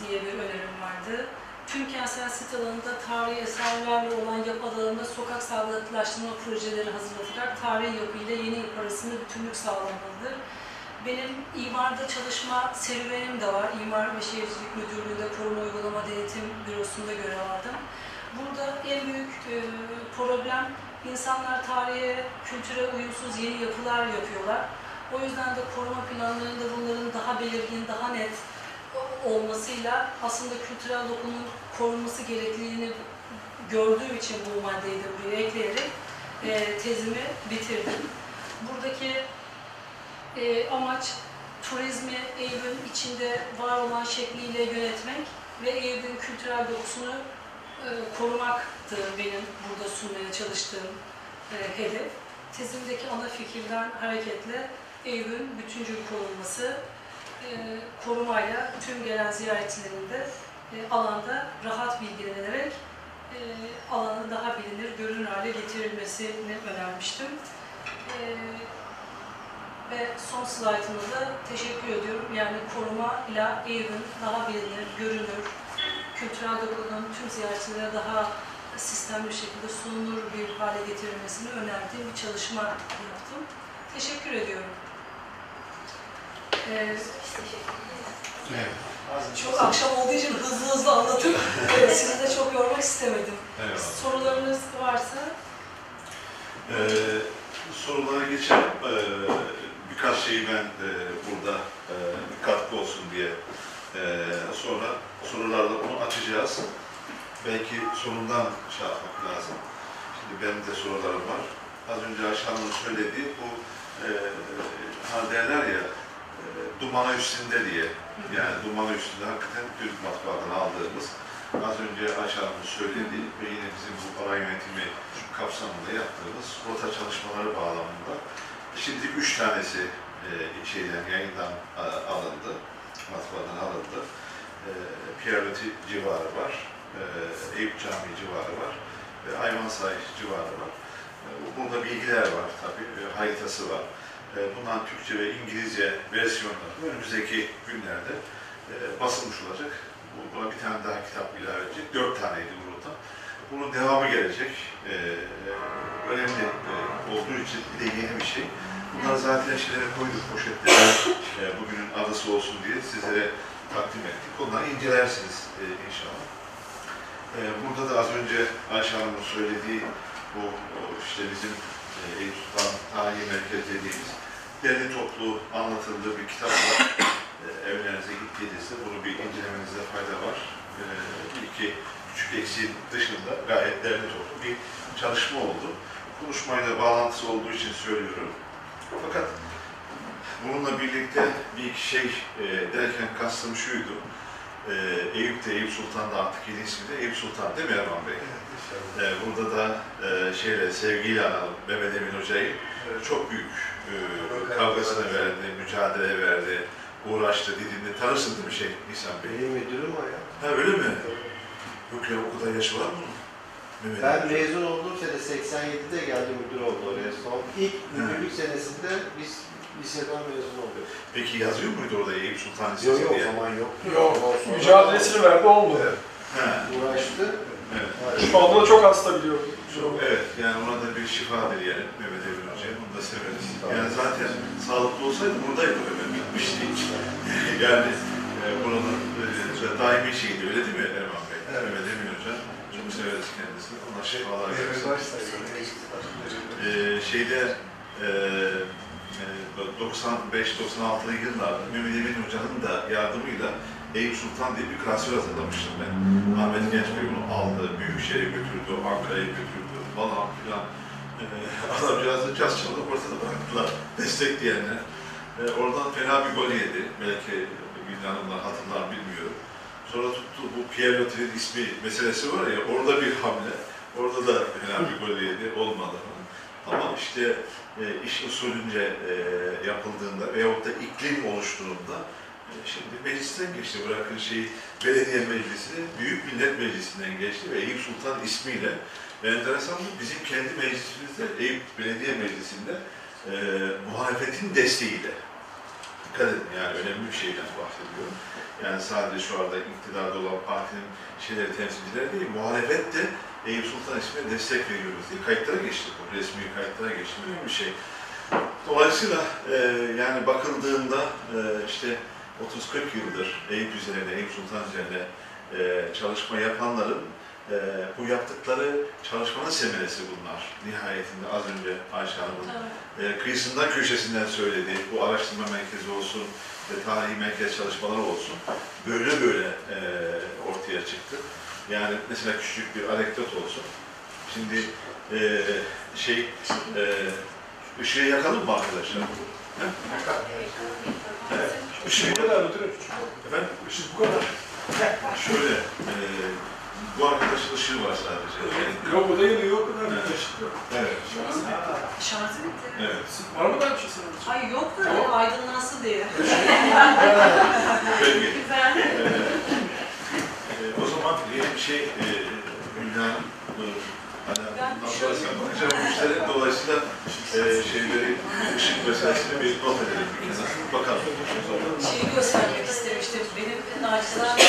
diye bir önerim vardı. Tüm kentsel sit alanında tarihi eserlerle olan yapı alanında sokak sağlıklaştırma projeleri hazırlatarak tarihi yapı ile yeni yapı arasında bütünlük sağlanmalıdır. Benim imarda çalışma serüvenim de var. İmar ve Şehircilik Müdürlüğü'nde Koruma Uygulama Denetim Bürosu'nda görev aldım. Burada en büyük e, problem insanlar tarihe, kültüre uyumsuz yeni yapılar yapıyorlar. O yüzden de koruma planlarında bunların daha belirgin, daha net olmasıyla aslında kültürel dokunun korunması gerekliliğini gördüğüm için bu maddeyi de buraya ekleyerek e, tezimi bitirdim. Buradaki e, amaç turizmi Eyüp'ün içinde var olan şekliyle yönetmek ve Eyüp'ün kültürel dokusunu e, korumaktı benim burada sunmaya çalıştığım e, hedef. Tezimdeki ana fikirden hareketle Eyüp'ün bütüncül korunması, korumayla tüm gelen ziyaretçilerinde e, alanda rahat bilgilenerek e, alanın daha bilinir, görünür hale getirilmesini önermiştim. E, ve son slaytımda da teşekkür ediyorum. Yani koruma ile Eyüp'ün daha bilinir, görünür, kültürel dokunun tüm ziyaretçilere daha sistemli bir şekilde sunulur bir hale getirilmesini önerdiğim bir çalışma yaptım. Teşekkür ediyorum. Ee, çok akşam olduğu için hızlı hızlı anlatıp sizi de çok yormak istemedim. Eyvallah. Sorularınız varsa Ee, sorulara geçelim. Ee, birkaç şeyi ben e, burada e, bir katkı olsun diye e, sonra sorularla bunu açacağız. Belki sorundan şey yapmak lazım. Şimdi benim de sorularım var. Az önce Ayşe söylediği bu e, hani derler ya e, dumana üstünde diye. Yani dumana üstünde hakikaten Türk matbaadan aldığımız az önce Hanım'ın söylediği ve yine bizim bu para yönetimi kapsamında yaptığımız rota çalışmaları bağlamında şimdi üç tanesi e, şeyden yayından a- alındı, matbaadan alındı. E, Pierre Loti civarı var, e, Eyüp Camii civarı var ve Ayvansay civarı var. E, burada bilgiler var tabii, e, haritası var. E, bundan Türkçe ve İngilizce versiyonları önümüzdeki günlerde e, basılmış olacak. Bu- Buna bir tane daha kitap ilave edecek. Dört taneydi bu rota. Bunun devamı gelecek. Ee, önemli e, olduğu için bir de yeni bir şey. Bunları zaten şeylere koyduk poşetlere. e, bugünün adısı olsun diye sizlere takdim ettik. Onları incelersiniz e, inşallah. E, burada da az önce Ayşe Hanım'ın söylediği bu işte bizim e, Eyüp Sultan Tarihi Merkez dediğimiz derli toplu anlatıldığı bir kitap var. E, evlerinize gittiğinizde bunu bir incelemenizde fayda var. E, iki küçük eksiğin dışında gayet derli toplu bir çalışma oldu. Konuşmayla bağlantısı olduğu için söylüyorum. Fakat bununla birlikte bir iki şey e, derken kastım şuydu. E, Eyüp de Eyüp Sultan da artık yeni ismi de Eyüp Sultan değil mi Erman Bey? E, burada da e, şeyle sevgiyle analım Mehmet Emin Hoca'yı. E, çok büyük e, kavgasını verdi, mücadele verdi, uğraştı, didindi. Tanırsın değil mi şey İhsan Bey? Benim müdürüm o ya. Ha öyle mi? Yok ya o kadar yaşı var mı? Mehmet Ben mezun olduğum sene 87'de geldi müdür oldu oraya son. İlk müdürlük senesinde biz liseden mezun oluyoruz. Peki yazıyor muydu orada Eyüp Sultan Yok Lisesi yok o diye? zaman. Yok, sonra mücadelesini verdi olmadı. Ha, Uğraştı. evet. Şu anda da çok hasta biliyorum. Evet, yani ona da bir şifa dileyelim Mehmet Emin Hoca'ya. Bunu da severiz. Yani zaten sağlıklı olsaydı buradaydı Mehmet bitmişti yani e, buranın e, daimi şeydi, öyle değil mi Erman Bey? Evet. Mehmet Emin Hoca. Çok severiz kendisini. Allah şifalar versin. Ee, şeyde e, e, 95-96'lı yıllarda Mehmet Emin Hoca'nın da yardımıyla Eyüp Sultan diye bir klasör hazırlamıştım ben. Ahmet Genç Bey bunu aldı, Büyükşehir'e götürdü, Ankara'ya götürdü falan filan. Ee, adamcağızı caz çalıp ortada bıraktılar, destekleyenler. Ee, oradan fena bir gol yedi. Belki Gülden Hanımlar hatırlar bilmiyorum. Sonra tuttu bu Pierre Loti'nin ismi meselesi var ya, orada bir hamle. Orada da fena bir gol yedi, olmadı. Ama işte e, iş usulünce e, yapıldığında veyahut da iklim oluştuğunda e, şimdi meclisten geçti. Bırakın şey belediye meclisi, Büyük Millet Meclisi'nden geçti ve Eyüp Sultan ismiyle ve enteresan bu, bizim kendi meclisimizde Eyüp Belediye Meclisi'nde e, muhalefetin desteğiyle dikkat edin yani önemli bir şeyden bahsediyorum. Yani sadece şu anda iktidarda olan partinin şeyleri temsilcileri değil, muhalefet de Eyüp Sultan ismine destek veriyoruz diye kayıtlara geçti. Bu resmi kayıtlara geçti. Önemli bir şey. Dolayısıyla e, yani bakıldığında e, işte 30-40 yıldır Eyüp üzerine, Eyüp Sultan üzerine e, çalışma yapanların e, bu yaptıkları çalışmanın semeresi bunlar. Nihayetinde az önce Ayşe Hanım'ın Evet. e, kıyısından köşesinden söyledi. Bu araştırma merkezi olsun ve tarihi merkez çalışmaları olsun. Böyle böyle e, ortaya çıktı. Yani mesela küçük bir anekdot olsun. Şimdi eee şey eee ışığı yakalım mı arkadaşlar? Evet. Işığı Bu kadar müdürüm. Efendim? Işık bu kadar. Şöyle, eee bu arkadaşın ışığı var sadece. Yani, Kapıda yanıyor o kadar. Evet. Işık yok. evet. Şarjı bitti. Evet. Var mı daha bir şey sanırım? Ay yok da Tamam. aydınlansın diye. Peki. Güzel. Ee, e, o zaman yeni bir şey e, Hülya Hanım, e, hani bundan sen bakacağım işlere dolayısıyla e, şeyleri, ışık meselesini bir not edelim bir kenara. Bakalım. Şeyi göstermek istemiştim. Benim nacizane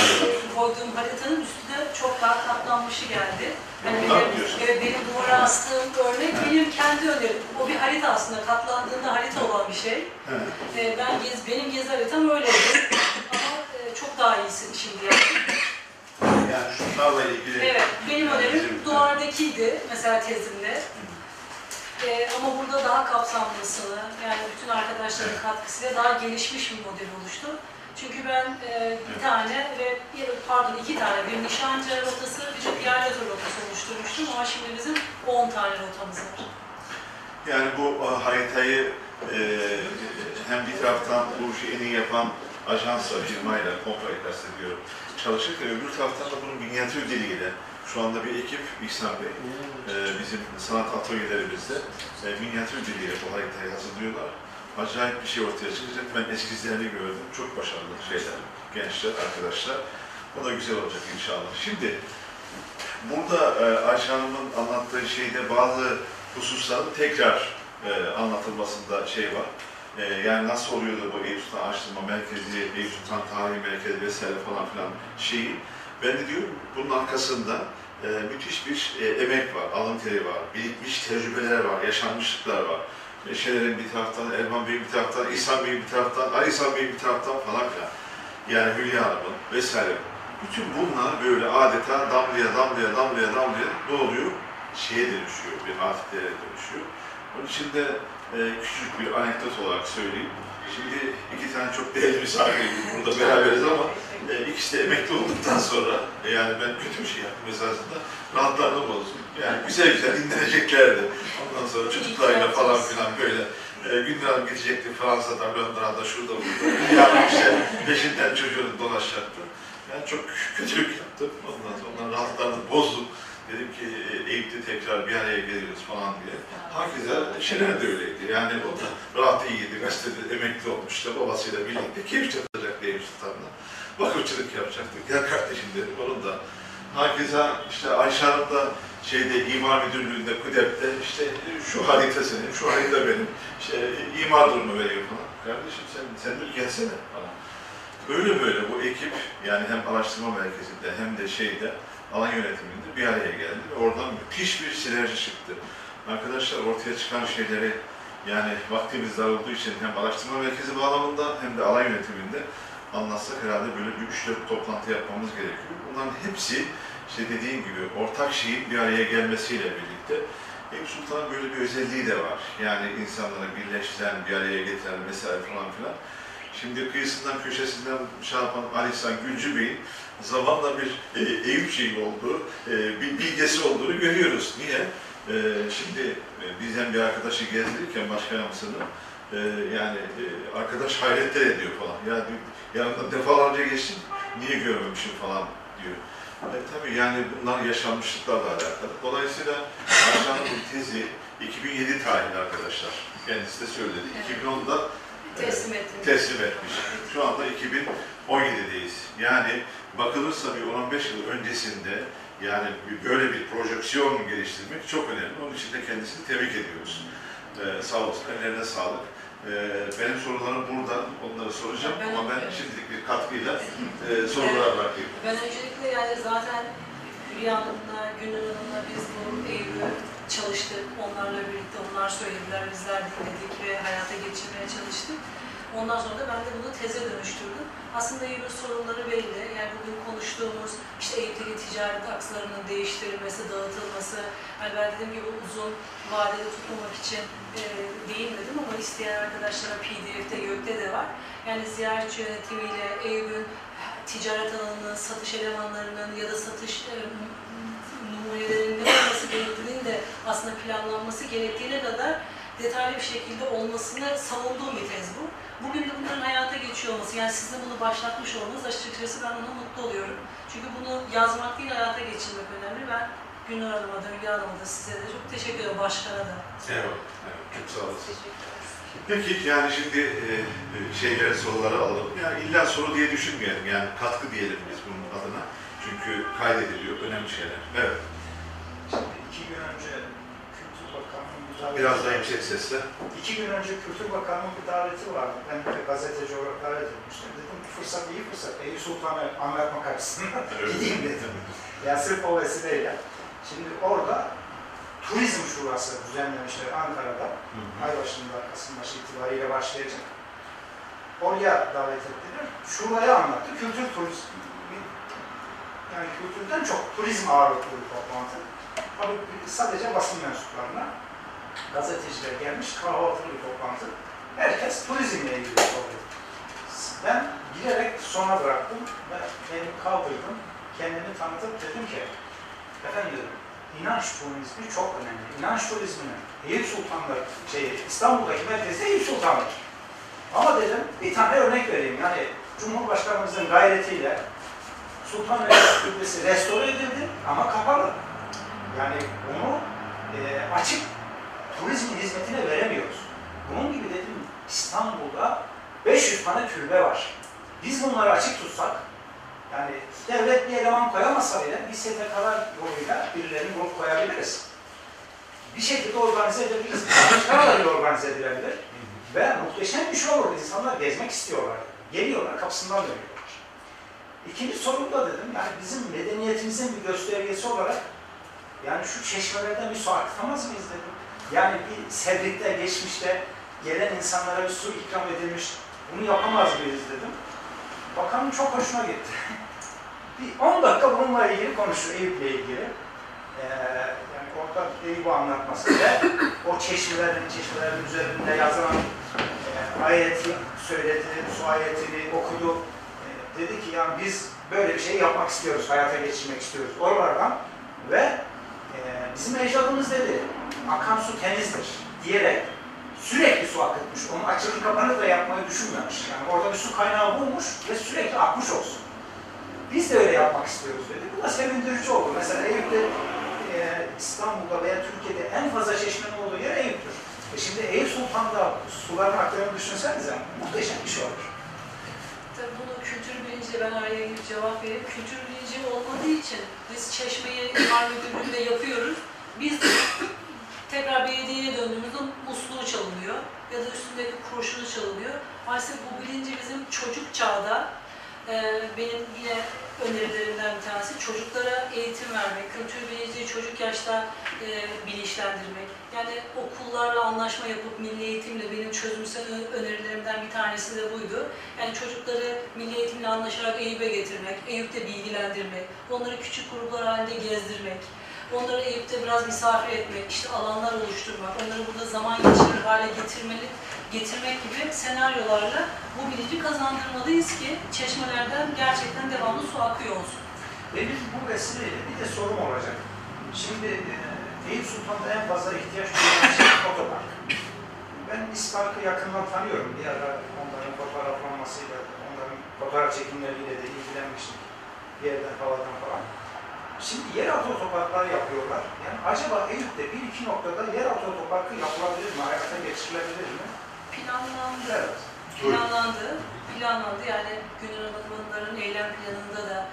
koyduğum haritanın üstüne çok daha katlanmışı geldi. Hani Ne benim, evet, benim duvara astığım örnek benim kendi önerim. O bir harita aslında. Katlandığında harita olan bir şey. Ee, ben gez, benim gezi haritam öyleydi. Ama e, çok daha iyisi şimdi yani. Yani şunlarla ilgili Evet, benim önerim duvardakiydi mesela tezimde. Ee, ama burada daha kapsamlısını, yani bütün arkadaşların katkısıyla daha gelişmiş bir model oluştu. Çünkü ben e, bir tane ve pardon iki tane, bir nişancı rotası, bir de piyade rotası oluşturmuştum ama şimdi bizim 10 tane rotamız var. Yani bu e, haritayı e, hem bir taraftan bu işi en iyi yapan ajansla, firmayla, kompanyayla kastediyorum çalışırken öbür taraftan da bunun minyatür diliyle şu anda bir ekip İhsan Bey, e, bizim sanat atölyelerimizde e, minyatür diliyle bu haritayı hazırlıyorlar. Acayip bir şey ortaya çıkacak. Ben eskizlerini gördüm. Çok başarılı şeyler, gençler, arkadaşlar. O da güzel olacak inşallah. Şimdi burada e, Ayşe Hanım'ın anlattığı şeyde bazı hususların tekrar e, anlatılmasında şey var. E, yani nasıl oluyordu bu Eyüp Sultan Araştırma Merkezi, Eyüp Sultan Tarihi Merkezi vesaire falan filan şeyi. Ben de diyorum bunun arkasında e, müthiş bir e, emek var, alın teri var, birikmiş tecrübeler var, yaşanmışlıklar var. Neşelerin bir taraftan, Erman Bey bir taraftan, İhsan Bey bir taraftan, Ali İhsan Bey bir taraftan falan filan. Yani Hülya Hanım'ın vesaire. Bütün bunlar böyle adeta damlaya damlaya damlaya damlaya ne oluyor? Şeye dönüşüyor, bir hafiflere dönüşüyor. Onun için de e, küçük bir anekdot olarak söyleyeyim. Şimdi iki tane çok değerli misafirimiz burada beraberiz ama e, ikisi de emekli olduktan sonra e, yani ben kötü bir şey yaptım esasında rahatlarını bozdu. Yani güzel güzel dinleneceklerdi. Ondan sonra çocuklarıyla falan filan böyle e, Gündür Hanım gidecekti Fransa'da, Londra'da, şurada burada. Yani işte peşinden çocuğunu dolaşacaktı. Yani çok kötülük yaptım. Ondan sonra onların rahatlarını bozdum. Dedim ki e, Eyüp'te tekrar bir araya geliyoruz falan diye. Hakikaten Şener de öyleydi. Yani o da rahat iyiydi. Gazetede emekli olmuştu. Babasıyla birlikte keyif çatacaktı Eyüp Sultan'la. Vakıfçılık yapacaktık. Gel kardeşim dedim. Onun da Herkese işte Ayşe Hanım da şeyde imar müdürlüğünde KUDEP'te işte şu harita senin, şu harita benim. İşte imar durumu veriyor falan. Kardeşim sen, sen de gelsene falan. Böyle böyle bu ekip yani hem araştırma merkezinde hem de şeyde alan yönetiminde bir araya geldi ve oradan müthiş bir sinerji çıktı. Arkadaşlar ortaya çıkan şeyleri yani vaktimiz dar olduğu için hem araştırma merkezi bağlamında hem de alan yönetiminde anlatsak herhalde böyle bir üç dört toplantı yapmamız gerekiyor. Bunların hepsi işte dediğim gibi ortak şeyin bir araya gelmesiyle birlikte Eyüp Sultan'ın böyle bir özelliği de var. Yani insanları birleştiren, bir araya getiren vesaire falan filan. Şimdi kıyısından köşesinden şey yapan Ali İhsan Gülcü Bey'in zamanla bir e, Eyüp şeyi olduğu, e, bir bilgesi olduğunu görüyoruz. Niye? E, şimdi e, bizden bir arkadaşı gezdirirken başkan yardımcısını e, yani e, arkadaş hayretler ediyor falan. Ya diyor, yanında defalarca geçtim, niye görmemişim falan diyor. E, tabii yani bunlar yaşanmışlıklarla alakalı. Dolayısıyla Ayşe'nin tezi 2007 tarihli arkadaşlar. Kendisi de söyledi. 2010'da e, Teslim ettim. teslim etmiş. Şu anda 2017'deyiz. Yani bakılırsa bir 10-15 yıl öncesinde yani böyle bir projeksiyon geliştirmek çok önemli. Onun için de kendisini tebrik ediyoruz. Ee, sağ olsun, ellerine sağlık. Ee, benim sorularım burada, onları soracağım Ben- ama ben şimdilik bir katkıyla e, sorulara bırakayım. Ben öncelikle yani zaten Hülya Hanım'la, Gönül Hanım'la biz bu Eylül'ü çalıştık. Onlarla birlikte onlar söylediler, bizler dinledik ve hayata geçirmeye çalıştık. Ondan sonra da ben de bunu teze dönüştürdüm. Aslında Eylül sorunları belli. Yani bugün konuştuğumuz işte Eylül'deki ticaret akslarının değiştirilmesi, dağıtılması, hani ben dediğim gibi uzun vadede tutmamak için e, değinmedim ama isteyen arkadaşlara PDF'de, YÖK'te de var. Yani ziyaretçi yönetimiyle Eyüp'ün ticaret alanının, satış elemanlarının ya da satış e, numunelerinin ne olması gerektiğinin de aslında planlanması gerektiğine kadar detaylı bir şekilde olmasını savunduğum bir tez bu. Bugün de bunların hayata geçiyor olması, yani sizin bunu başlatmış olmanız açıkçası ben ona mutlu oluyorum. Çünkü bunu yazmak değil, hayata geçirmek önemli. Ben Gülnur Hanım'a da, Hülya Hanım'a da size de çok teşekkür ederim, başkana da. Evet, evet, çok sağ olasın. Teşekkür. Peki yani şimdi e, e, şeyleri soruları alalım. Yani illa soru diye düşünmeyelim. Yani katkı diyelim biz bunun adına. Çünkü kaydediliyor. Önemli şeyler. Evet. Şimdi iki gün önce Kültür Bakanı'nın bir daveti Biraz daha yüksek sesle. İki gün önce Kültür Bakanı'nın bir daveti vardı. Ben de gazeteci olarak davet etmiştim. Dedim fırsat iyi fırsat. Eyüp Sultan'ı anlatmak açısından gideyim dedim. Yani sırf o vesileyle. Şimdi orada Turizm Şurası düzenlemişler Ankara'da. Ay başında Kasımbaşı itibariyle başlayacak. Oraya davet ettiler. Şurayı anlattı. Kültür turizmi, yani kültürden çok turizm ağırlıklı bir toplantı. Tabii sadece basın mensuplarına, gazeteciler gelmiş, kahvaltılı bir toplantı. Herkes turizmle ilgili soruyor. Ben giderek sona bıraktım ve elimi kaldırdım. Kendimi tanıtıp dedim ki, efendim inanç turizmi çok önemli. İnanç turizminin Eyüp Sultan'da, şey, İstanbul'daki merkezde Eyüp Sultan'dır. Ama dedim, bir tane örnek vereyim. Yani Cumhurbaşkanımızın gayretiyle Sultanahmet Türbesi restore edildi ama kapalı. Yani onu e, açık turizm hizmetine veremiyoruz. Bunun gibi dedim İstanbul'da 500 tane türbe var. Biz bunları açık tutsak, yani devlet bir eleman koyamasa bile biz STK'lar yoluyla birilerini bulup koyabiliriz. Bir şekilde organize edebiliriz. Başkalarıyla organize edilebilir. Ve muhteşem bir şey olur. İnsanlar gezmek istiyorlar. Geliyorlar, kapısından dönüyorlar. İkinci sorum da dedim, yani bizim medeniyetimizin bir göstergesi olarak yani şu çeşmelerden bir su akıtamaz mıyız dedim. Yani bir sevdikte, geçmişte gelen insanlara bir su ikram edilmiş, bunu yapamaz mıyız dedim. Bakanın çok hoşuna gitti. bir 10 dakika bununla ilgili konuştu, Eyüp'le ilgili. Ee, yani orada Eyüp'ü anlatması ve o çeşmelerin, çeşmelerin üzerinde yazılan e, ayeti söyledi, su ayetini okudu. E, dedi ki yani biz böyle bir şey yapmak istiyoruz, hayata geçirmek istiyoruz oralardan ve e, bizim ecdadımız dedi, akan su temizdir diyerek sürekli su akıtmış. Onu açık kapanık da yapmayı düşünmemiş. Yani orada bir su kaynağı bulmuş ve sürekli akmış olsun. Biz de öyle yapmak istiyoruz dedi. Bu da sevindirici oldu. Mesela Eyüp'te e, İstanbul'da veya Türkiye'de en fazla çeşmenin olduğu yer Eyüp'tür. E şimdi Eyüp Sultan'da suların aktığını düşünsenize muhteşem bir şey olur. Tabii bunu kültür bilinci ben araya girip cevap vereyim. Kültür bilinci olmadığı için biz çeşmeyi imar müdürlüğünde yapıyoruz. Biz tekrar belediyeye döndüğümüzde musluğu çalınıyor ya da üstündeki kurşunu çalınıyor. Maalesef bu bilinci bizim çocuk çağda e, benim yine önerilerimden bir tanesi çocuklara eğitim vermek, kültür bilinci çocuk yaşta e, bilinçlendirmek. Yani okullarla anlaşma yapıp milli eğitimle benim çözümsel önerilerimden bir tanesi de buydu. Yani çocukları milli eğitimle anlaşarak Eyüp'e getirmek, Eyüp'te bilgilendirmek, onları küçük gruplar halinde gezdirmek, onları Eyüp'te biraz misafir etmek, işte alanlar oluşturmak, onları burada zaman geçirir hale getirmeli, getirmek gibi senaryolarla bu bilinci kazandırmalıyız ki çeşmelerden gerçekten devamlı su akıyor olsun. Benim bu vesileyle bir de sorum olacak. Şimdi e, Eyüp Sultan'da en fazla ihtiyaç duyulan şey otopark. Ben İspark'ı yakından tanıyorum. Bir ara onların fotoğraflanmasıyla, onların fotoğraf çekimleriyle de ilgilenmiştim. Yerden, havadan falan. Şimdi yeraltı otoparklar yapıyorlar. Yani acaba Eyüp'te bir iki noktada yeraltı otoparkı yapılabilir mi? Hayata geçirilebilir mi? Planlandı. Evet. planlandı. Planlandı yani Gönül Hanım'ların eylem planında da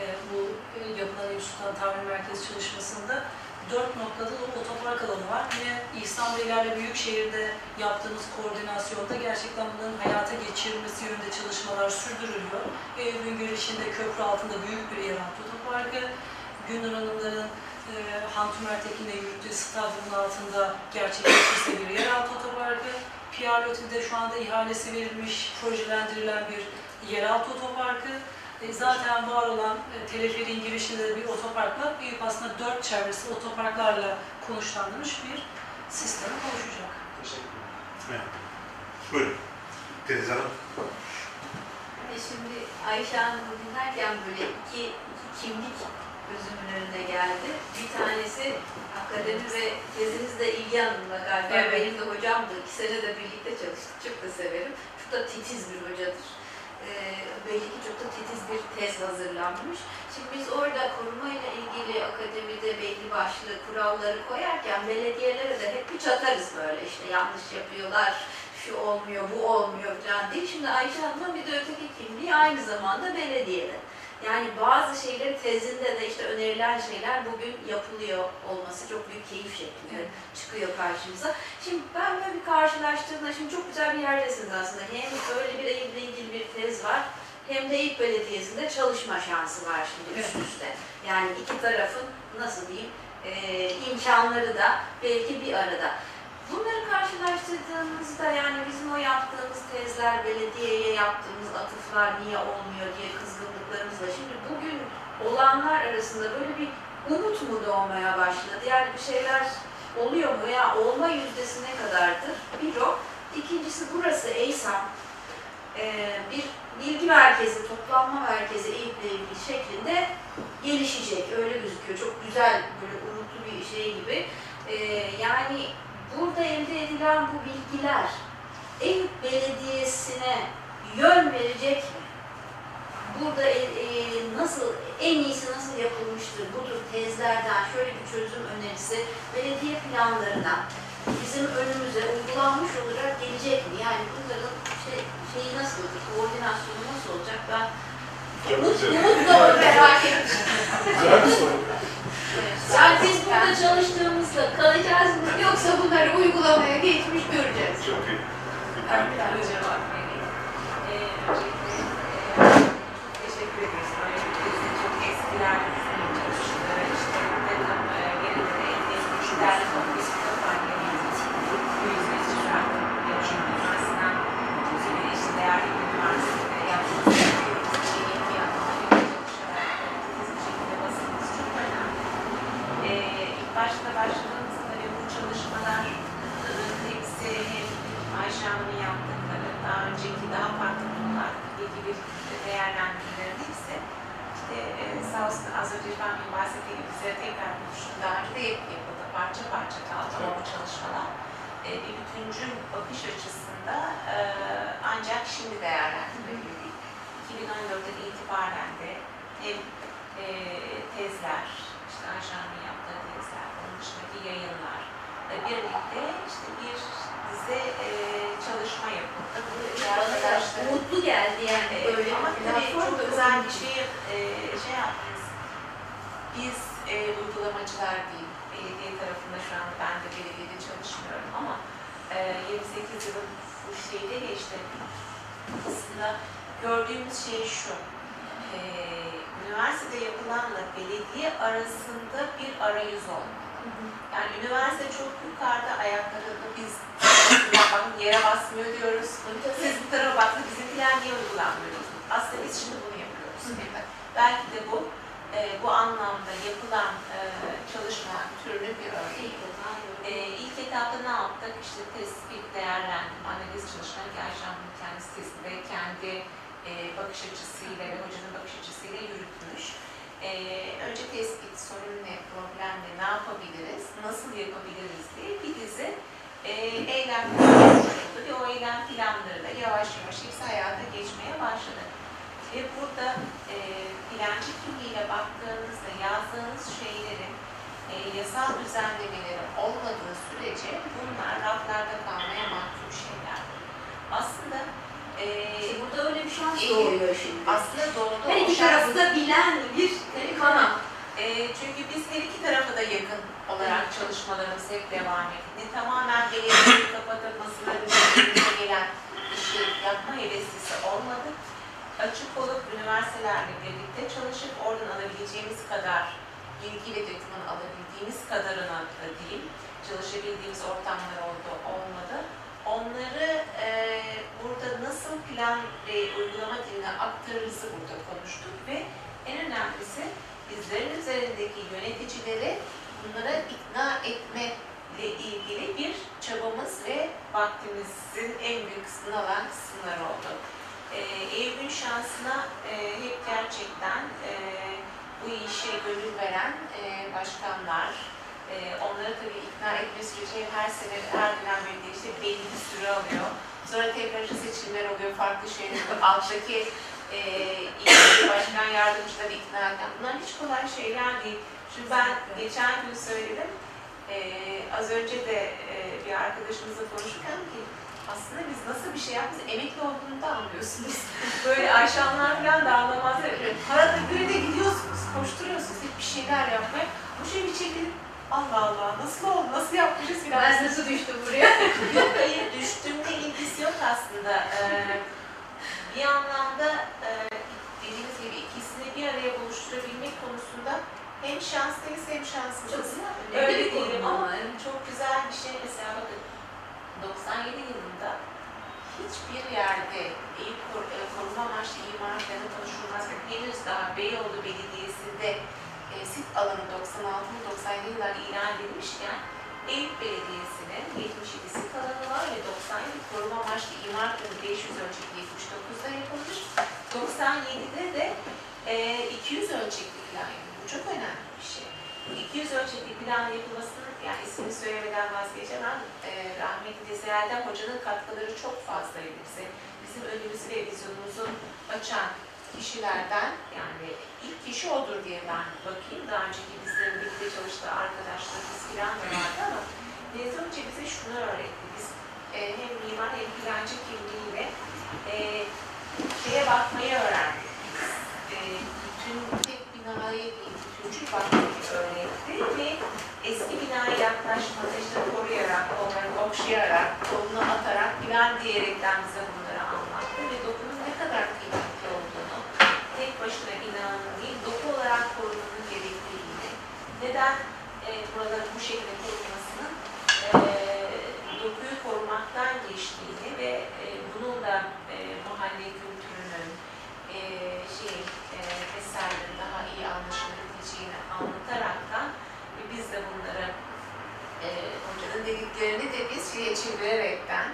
e, bu e, yapılan Eyüp Sultan Tamir Merkezi çalışmasında dört noktada da otopark alanı var. Yine İhsan Beylerle Büyükşehir'de yaptığımız koordinasyonda gerçekten bunların hayata geçirilmesi yönünde çalışmalar sürdürülüyor. Eyüp'ün girişinde köprü altında büyük bir yeraltı otoparkı. Gönül Hanımların e, Hantum Ertekin'le yürüttüğü stadyumun altında gerçekleştirse bir yeraltı otoparkı. Pierre Loti'de şu anda ihalesi verilmiş, projelendirilen bir yeraltı otoparkı. E, zaten var olan e, teleferin girişinde de bir otoparkla Eyüp aslında dört çevresi otoparklarla konuşlandırmış bir sisteme kavuşacak. Teşekkür ederim. Buyurun. Deniz Hanım. Şimdi Ayşe Hanım'ı dinlerken böyle iki, iki kimlik gözümün önüne geldi. Bir tanesi akademi ve tezinizde İlgi Hanım'la galiba. Evet. Benim de hocamdı. İki sene de birlikte çalıştık. Çok da severim. Çok da titiz bir hocadır. Ee, belli ki çok da titiz bir tez hazırlanmış. Şimdi biz orada korumayla ilgili akademide belli başlı kuralları koyarken belediyelere de hep bir çatarız böyle işte yanlış yapıyorlar, şu olmuyor, bu olmuyor falan değil. Şimdi Ayşe Hanım'ın bir de öteki kimliği aynı zamanda belediyede. Yani bazı şeyleri tezinde de önerilen şeyler bugün yapılıyor olması çok büyük keyif şeklinde çıkıyor karşımıza. Şimdi ben böyle bir karşılaştırdığımda şimdi çok güzel bir yerdesiniz aslında. Hem öyle bir eğitimle ilgili bir tez var hem de ilk belediyesinde çalışma şansı var şimdi üst üste. Yani iki tarafın nasıl diyeyim e, imkanları da belki bir arada. Bunları karşılaştırdığımızda yani bizim o yaptığımız tezler, belediyeye yaptığımız atıflar niye olmuyor diye kızgınlıklarımızla şimdi bugün olanlar arasında böyle bir umut mu doğmaya başladı? Yani bir şeyler oluyor mu ya olma yüzdesi ne kadardır? Bir o. İkincisi burası EYSAM. Ee, bir bilgi merkezi, toplanma merkezi eğitimle ilgili şeklinde gelişecek. Öyle gözüküyor. Çok güzel, böyle umutlu bir şey gibi. Ee, yani burada elde edilen bu bilgiler Eyüp Belediyesi'ne yön verecek? Burada e, e, nasıl, en iyisi nasıl yapılmıştır? Bu tür tezlerden şöyle bir çözüm önerisi belediye planlarına bizim önümüze uygulanmış olarak gelecek mi? Yani bunların şey, şeyi nasıl olacak, koordinasyonu nasıl olacak? Ben güzel. umutla merak ettim. Güzel bir soru. Yani biz burada çalıştığımızda kalacağız mı yoksa bunları uygulamaya geçmiş göreceğiz. Çok iyi. Ben bir tane cevap vereyim. Ee, türünün bir örneği. E, ilk etapta ne yaptık? İşte tespit, değerlendirme, analiz çalışmaları Hanım'ın kendisi testinde kendi e, bakış açısıyla ve hocanın bakış açısıyla yürütmüş. E, önce tespit, sorun ne, problem ne, ne yapabiliriz, nasıl yapabiliriz diye bir dizi e, eylem planları ve o eylem planları da yavaş yavaş hepsi hayata geçmeye başladı. Ve burada e, plancı kimliğiyle baktığınızda yazdığınız şeylerin e, yasal düzenlemeleri olmadığı sürece bunlar raflarda kalmaya mahkum şeyler. Aslında e, İşte burada öyle bir şans İyi. doğuyor şimdi. aslında doğru Her iki tarafı da bilen bir kanal. e, çünkü biz her iki tarafa da yakın olarak çalışmalarımız hep devam etti. Tamamen belediyeyi kapatılmasına üzerimize gelen işi yapma heveslisi olmadı. Açık olup üniversitelerle birlikte çalışıp oradan alabileceğimiz kadar bilgi ve doküman alabildiğimiz kadarına da diyeyim, çalışabildiğimiz ortamlar oldu, olmadı. Onları e, burada nasıl plan ve uygulama diline aktarırızı burada konuştuk ve en önemlisi bizlerin üzerindeki yöneticileri bunlara ikna etme ile ilgili bir çabamız ve vaktimizin en büyük kısmını alan kısımlar oldu. E, Eyüp'ün şansına e, hep gerçekten e, bu işe gönül veren e, başkanlar, e, onları tabii ikna etme süreci her sene, her dönem belediye işte belli bir süre alıyor. Sonra tekrar seçimler oluyor, farklı şeyler oluyor. Alttaki e, ilgili başkan yardımcıları ikna eden. Bunlar hiç kolay şeyler değil. Şimdi ben geçen gün söyledim. E, az önce de e, bir arkadaşımızla konuşurken ki aslında biz nasıl bir şey yapmışız, emekli olduğunu da anlıyorsunuz. Böyle akşamlar falan da anlamazlar. Parada göre de gidiyorsunuz, koşturuyorsunuz, hep bir şeyler yapmaya. Bu şey bir çekilip Allah Allah nasıl oldu, nasıl yapmışız filan. Ben nasıl düştüm buraya? Yok hayır düştüğümle ilgisi yok aslında. Ee, bir anlamda e, dediğiniz gibi ikisini bir araya buluşturabilmek konusunda hem şanslıyız hem Çok şanssızız. güzel. Öyle bir değilim ama. çok güzel bir şey mesela bakın 97 yılında hiçbir yerde e, koruma amaçlı imar planı konuşulmazken henüz daha Beyoğlu Belediyesi'nde e, sit alanı 96-97 yıllar ilan edilmişken Eyüp Belediyesi'nin 77 sit alanı var ve 97 koruma amaçlı imar planı 500 ölçekli 79'da yapılmış. 97'de de e, 200 ölçekli plan yapılmış. Bu çok önemli bir şey. Bu 200 ölçekli plan yapılmasının yani ismini söylemeden vazgeçemem. E, rahmetli Deziel'den hocanın katkıları çok fazlaydı bize. Bizim önümüzü ve vizyonumuzu açan kişilerden yani ilk kişi odur diye ben bakayım. Daha önceki bizlerin birlikte çalıştığı arkadaşlarımız falan da vardı ama Nezih Hoca bize şunu öğretti. Biz e, hem mimar hem plancı kimliğiyle e, şeye bakmayı öğrendik. Biz, e, bütün tek binaya değil, bütüncül bakmayı yaklaşmada işte koruyarak, onları okşayarak, kolunu atarak plan diyerekten bize bunları anlattı. Ve dokunun ne kadar kıymetli olduğunu, tek başına binanın değil, doku olarak korunmanın gerektiğini, neden e, buraların bu şekilde korunmasının e, dokuyu korumaktan geçtiğini ve e, bunun da e, mahalle kültürünün e, şey e, eserlerin daha iyi anlaşılabileceğini anlataraktan ve biz de bunları e, hocanın dediklerini de biz şeye çevirerekten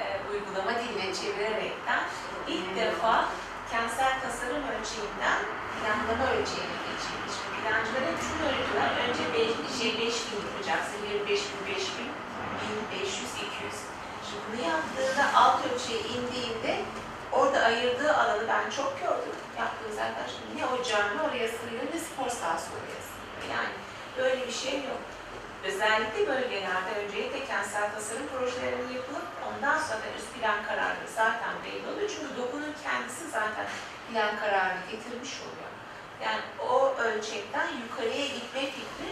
e, uygulama diline çevirerekten ilk defa kentsel tasarım ölçeğinden planlama ölçeğine geçilmiş. Plancılara şunu öğretiyorlar. Önce 5 şey 5000 yapacaksın. 5000, 5000, 1500, 200. Şimdi bunu yaptığında alt ölçeğe indiğinde orada ayırdığı alanı ben çok gördüm. Yaptığımız arkadaşlar ne o cami oraya sığıyor ne spor sahası oraya sığıyor. Yani böyle bir şey yok. Özellikle bölgelerde öncelikle kentsel tasarım projelerinin yapılıp ondan sonra üst plan kararı zaten belli oluyor. Çünkü dokunun kendisi zaten plan kararını getirmiş oluyor. Yani o ölçekten yukarıya gitme fikri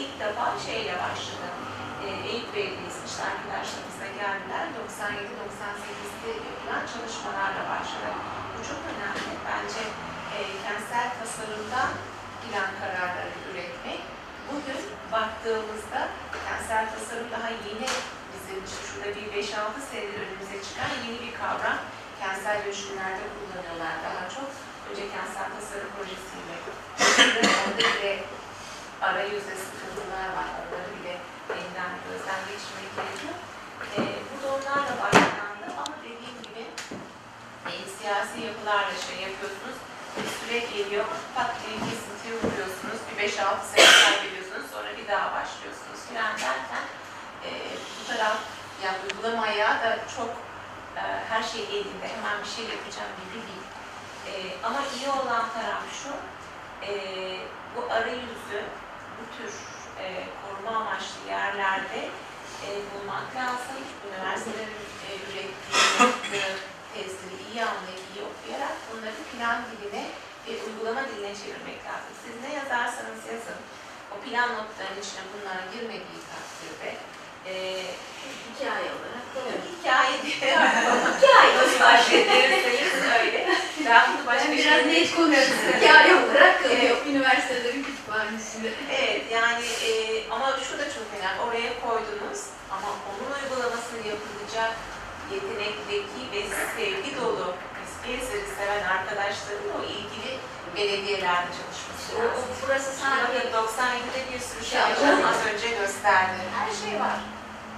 ilk defa şeyle başladı. Ee, Eyüp Belediyesi işte arkadaşlarımız da geldiler. 97-98'de yapılan çalışmalarla başladı. Bu çok önemli. Bence e, kentsel tasarımdan plan kararları Bugün baktığımızda kentsel tasarım daha yeni bizim için şurada bir 5-6 senedir önümüze çıkan yeni bir kavram. Kentsel dönüşümlerde kullanıyorlar daha çok. Önce kentsel tasarım projesiyle. Orada bile arayüzde sıkıntılar var. Onları bile yeniden gözden geçirmek gerekiyor. Ee, bu da onlarla başlandı ama dediğim gibi e, siyasi yapılarla şey yapıyorsunuz. Bir süre geliyor, pat diye kesintiye vuruyorsunuz, bir 5-6 sene kaybediyorsunuz, sonra bir daha başlıyorsunuz filan derken e, bu taraf, yani uygulamaya da çok e, her şey elinde, hemen bir şey yapacağım gibi değil. E, ama iyi olan taraf şu, e, bu arayüzü bu tür e, koruma amaçlı yerlerde e, bulmak lazım. Üniversitelerin e, ürettiği, tezleri iyi anlayıp iyi okuyarak bunları plan diline ve uygulama diline çevirmek lazım. Siz ne yazarsanız yazın, o plan notlarının içine bunlar girmediği takdirde e, Hikaye olarak kalıyor. hikaye diye Hikaye olarak. başlayabilirsiniz öyle. Ben bunu başka Ben bir biraz şey net konuştum. Hikaye olarak kalıyor üniversitelerin kütüphanesinde. Evet yani e, ama şu da çok önemli. Oraya koydunuz ama onun uygulamasını yapılacak yetenekteki ve sevgi dolu Gezleri seven arkadaşların o ilgili belediyelerde çalışması O, o burası sadece Bakın 97'de bir sürü şey Ya, yapacağım. evet. Az önce gösterdi. Her şey var.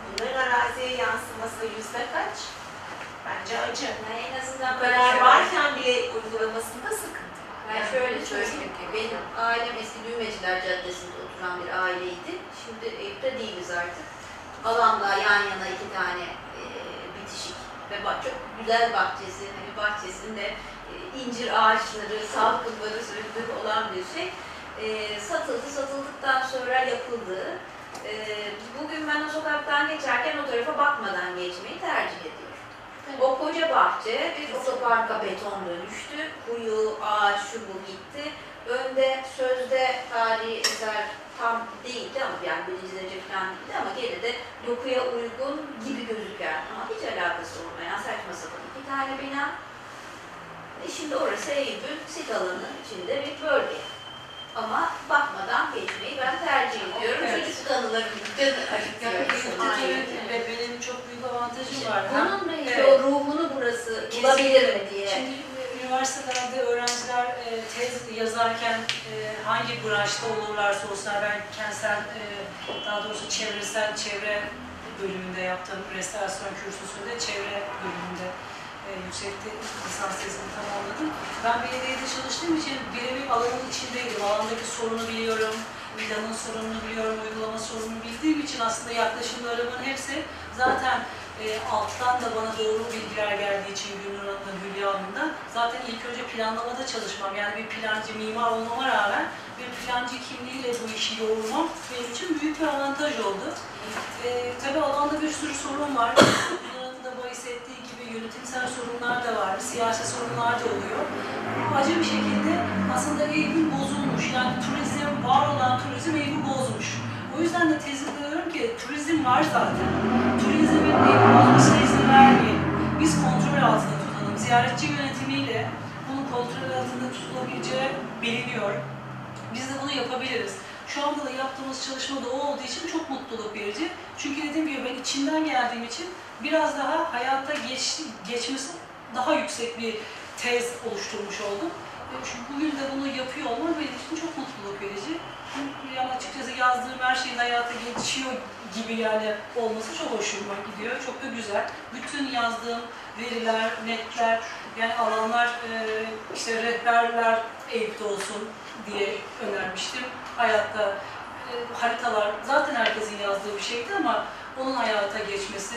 Bunların araziye yansıması yüzde kaç? Bence acı. Yani en azından karar varken bile uygulamasında sıkıntı. Ben şöyle söyleyeyim ki benim ailem eski Düğmeciler Caddesi'nde oturan bir aileydi. Şimdi Eyüp'te değiliz artık. Halamla yan yana iki tane ve çok güzel bahçesi, hani bahçesinde e, incir ağaçları, salkımları, sürüklük olan bir şey. E, satıldı, satıldıktan sonra yapıldı. E, bugün ben o sokaktan geçerken o tarafa bakmadan geçmeyi tercih ediyorum. O koca bahçe bir otoparka beton dönüştü. Kuyu, ağaç, şu bu gitti. Önde sözde tarihi eser tam değildi ama yani birinci derece falan değildi ama gene de dokuya uygun gibi gözüken ama hiç alakası olmayan saçma sapan iki tane bina. E şimdi orası Eyüp'ün sit alanının içinde bir bölge. Ama bakmadan geçmeyi ben tercih ediyorum. Evet. Çocukluk anılarım canı Yani acıtıyor. evet, ve benim çok büyük avantajım var. Bunun belki Evet. o ruhunu burası bulabilir mi diye. Şimdi üniversitelerde öğrenciler e, tez yazarken e, hangi branşta olurlarsa olsunlar, ben kentsel, e, daha doğrusu çevresel çevre bölümünde yaptığım restorasyon kürsüsünde çevre bölümünde e, yüksek lisans tezimi tamamladım. Ben belediyede çalıştığım için birebir alanın içindeydim. Alandaki sorunu biliyorum, planın sorununu biliyorum, uygulama sorununu bildiğim için aslında yaklaşımlarımın hepsi zaten e, alttan da bana doğru bilgiler geldiği için Gülnur Hanım'la Hülya Hanım'dan zaten ilk önce planlamada çalışmam. Yani bir plancı mimar olmama rağmen bir plancı kimliğiyle bu işi yoğurmam benim için büyük bir avantaj oldu. E, tabii alanda bir sürü sorun var. Hanım'ın da bahsettiği gibi yönetimsel sorunlar da var, siyasi sorunlar da oluyor. Acı bir şekilde aslında Eyüp'ün bozulmuş. Yani turizm, var olan turizm Eyüp'ü bozmuş. O yüzden de tezimde diyorum ki turizm var zaten. Turizmin bozmasına izin vermeyin. Biz kontrol altında tutalım. Ziyaretçi yönetimiyle bunun kontrol altında tutulabileceği biliniyor. Biz de bunu yapabiliriz. Şu anda da yaptığımız çalışma da o olduğu için çok mutluluk verici. Çünkü dediğim gibi ben içinden geldiğim için biraz daha hayata geç, geçmesi daha yüksek bir tez oluşturmuş oldum. Ve şu- Bugün de bunu yapıyor olmam benim için çok mutluluk verici. Yani açıkçası yazdığım her şeyin hayata geçiyor gibi yani olması çok hoşuma gidiyor. Çok da güzel. Bütün yazdığım veriler, netler, yani alanlar, e, işte rehberler Eyüp'te olsun diye önermiştim. Hayatta e, haritalar zaten herkesin yazdığı bir şeydi ama onun hayata geçmesi,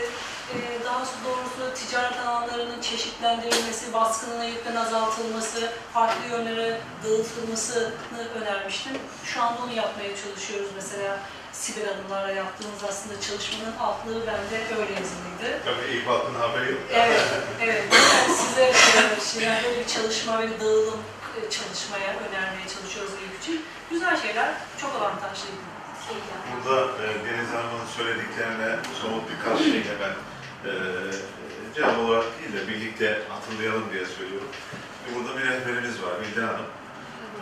e, daha doğrusu ticaret alanlarının çeşitlendirilmesi, baskının Eyüp'ten azaltılması, farklı yönlere dağıtılmasını önermiştim. Şu anda onu yapmaya çalışıyoruz mesela. Sibel Hanımlarla yaptığımız aslında çalışmanın altlığı bende öyle yazılıydı. Tabii Eyüp halkının haberi yok. Evet, evet. Yani size e, şimdi böyle bir çalışma ve dağılım e, çalışmaya önermeye çalışıyoruz Eyüp için. Güzel şeyler, çok avantajlıydı. Burada e, Deniz Hanım'ın söylediklerine somut birkaç şeyle ben e, cevap olarak değil de birlikte hatırlayalım diye söylüyorum. Burada bir rehberimiz var, Vildan Hanım.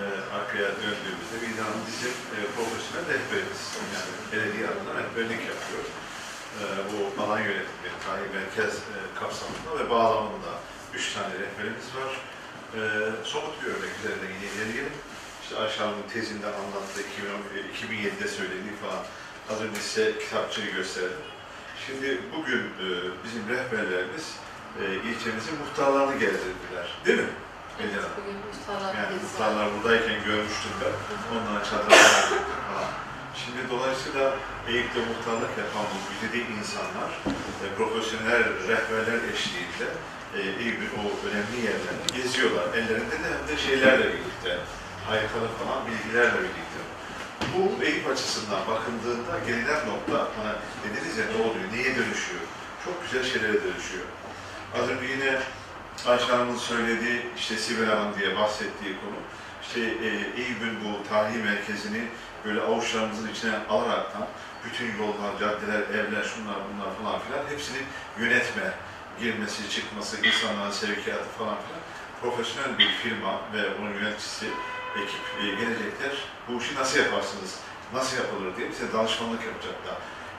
E, arkaya döndüğümüzde Vildan Hanım bizim e, profesyonel rehberimiz. Yani belediye adına rehberlik yapıyor. E, bu alan yönetimi, tarihi merkez e, kapsamında ve bağlamında üç tane rehberimiz var. E, somut bir örnek üzerinde yine ilerleyelim. İşte Ayşe Hanım'ın tezinde anlattığı 2010 2007'de söylediği falan az önce size kitapçıyı gösterdim. Şimdi bugün e, bizim rehberlerimiz e, ilçemizin muhtarlarını gezdirdiler. Değil mi? Ece Hanım? Bugün muhtarlar Yani gezisi. muhtarlar buradayken görmüştüm ben. Onlara çadırlar falan. Şimdi dolayısıyla Eyüp'te muhtarlık yapan bu güzide insanlar, e, profesyonel rehberler eşliğinde e, Eyüp'ün o önemli yerlerini geziyorlar. Ellerinde de hem de şeylerle birlikte, harikalı falan bilgilerle birlikte. Bu Eyüp açısından bakıldığında gelinen nokta, bana dediniz ya ne oluyor, niye dönüşüyor? Çok güzel şeylere dönüşüyor. Az önce yine Ayşe Hanım'ın söylediği, işte Sibel Hanım diye bahsettiği konu, işte e, Eyüp'ün bu tarihi merkezini böyle avuçlarımızın içine alaraktan bütün yollar, caddeler, evler, şunlar bunlar falan filan hepsini yönetme, girmesi, çıkması, insanların sevkiyatı falan filan profesyonel bir firma ve onun yöneticisi, ekip gelecekler. Bu işi nasıl yaparsınız, nasıl yapılır diye bize danışmanlık yapacaklar.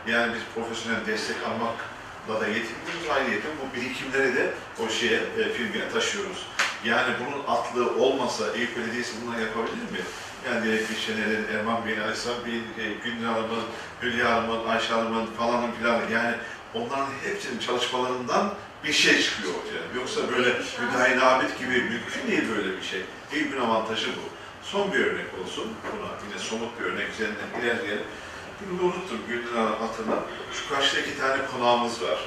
Yani biz profesyonel destek almakla da yetinmiyoruz, ayrıca bu birikimleri de o şeye, e, firmaya taşıyoruz. Yani bunun atlığı olmasa Eyüp Belediyesi bunları yapabilir mi? Yani ki Şener'in, Erman Bey'in, Aleyhisselam Bey'in, e, Gülnur Hanım'ın, Hülya Hanım'ın, Ayşe Hanım'ın falanın filanın yani onların hepsinin çalışmalarından bir şey çıkıyor ortaya. Yoksa böyle abid gibi mümkün değil böyle bir şey. Eyüp'ün avantajı bu. Son bir örnek olsun. Buna yine somut bir örnek üzerinden ilerleyelim. Da unuttum Gülden hatırla. Şu karşıda iki tane konağımız var.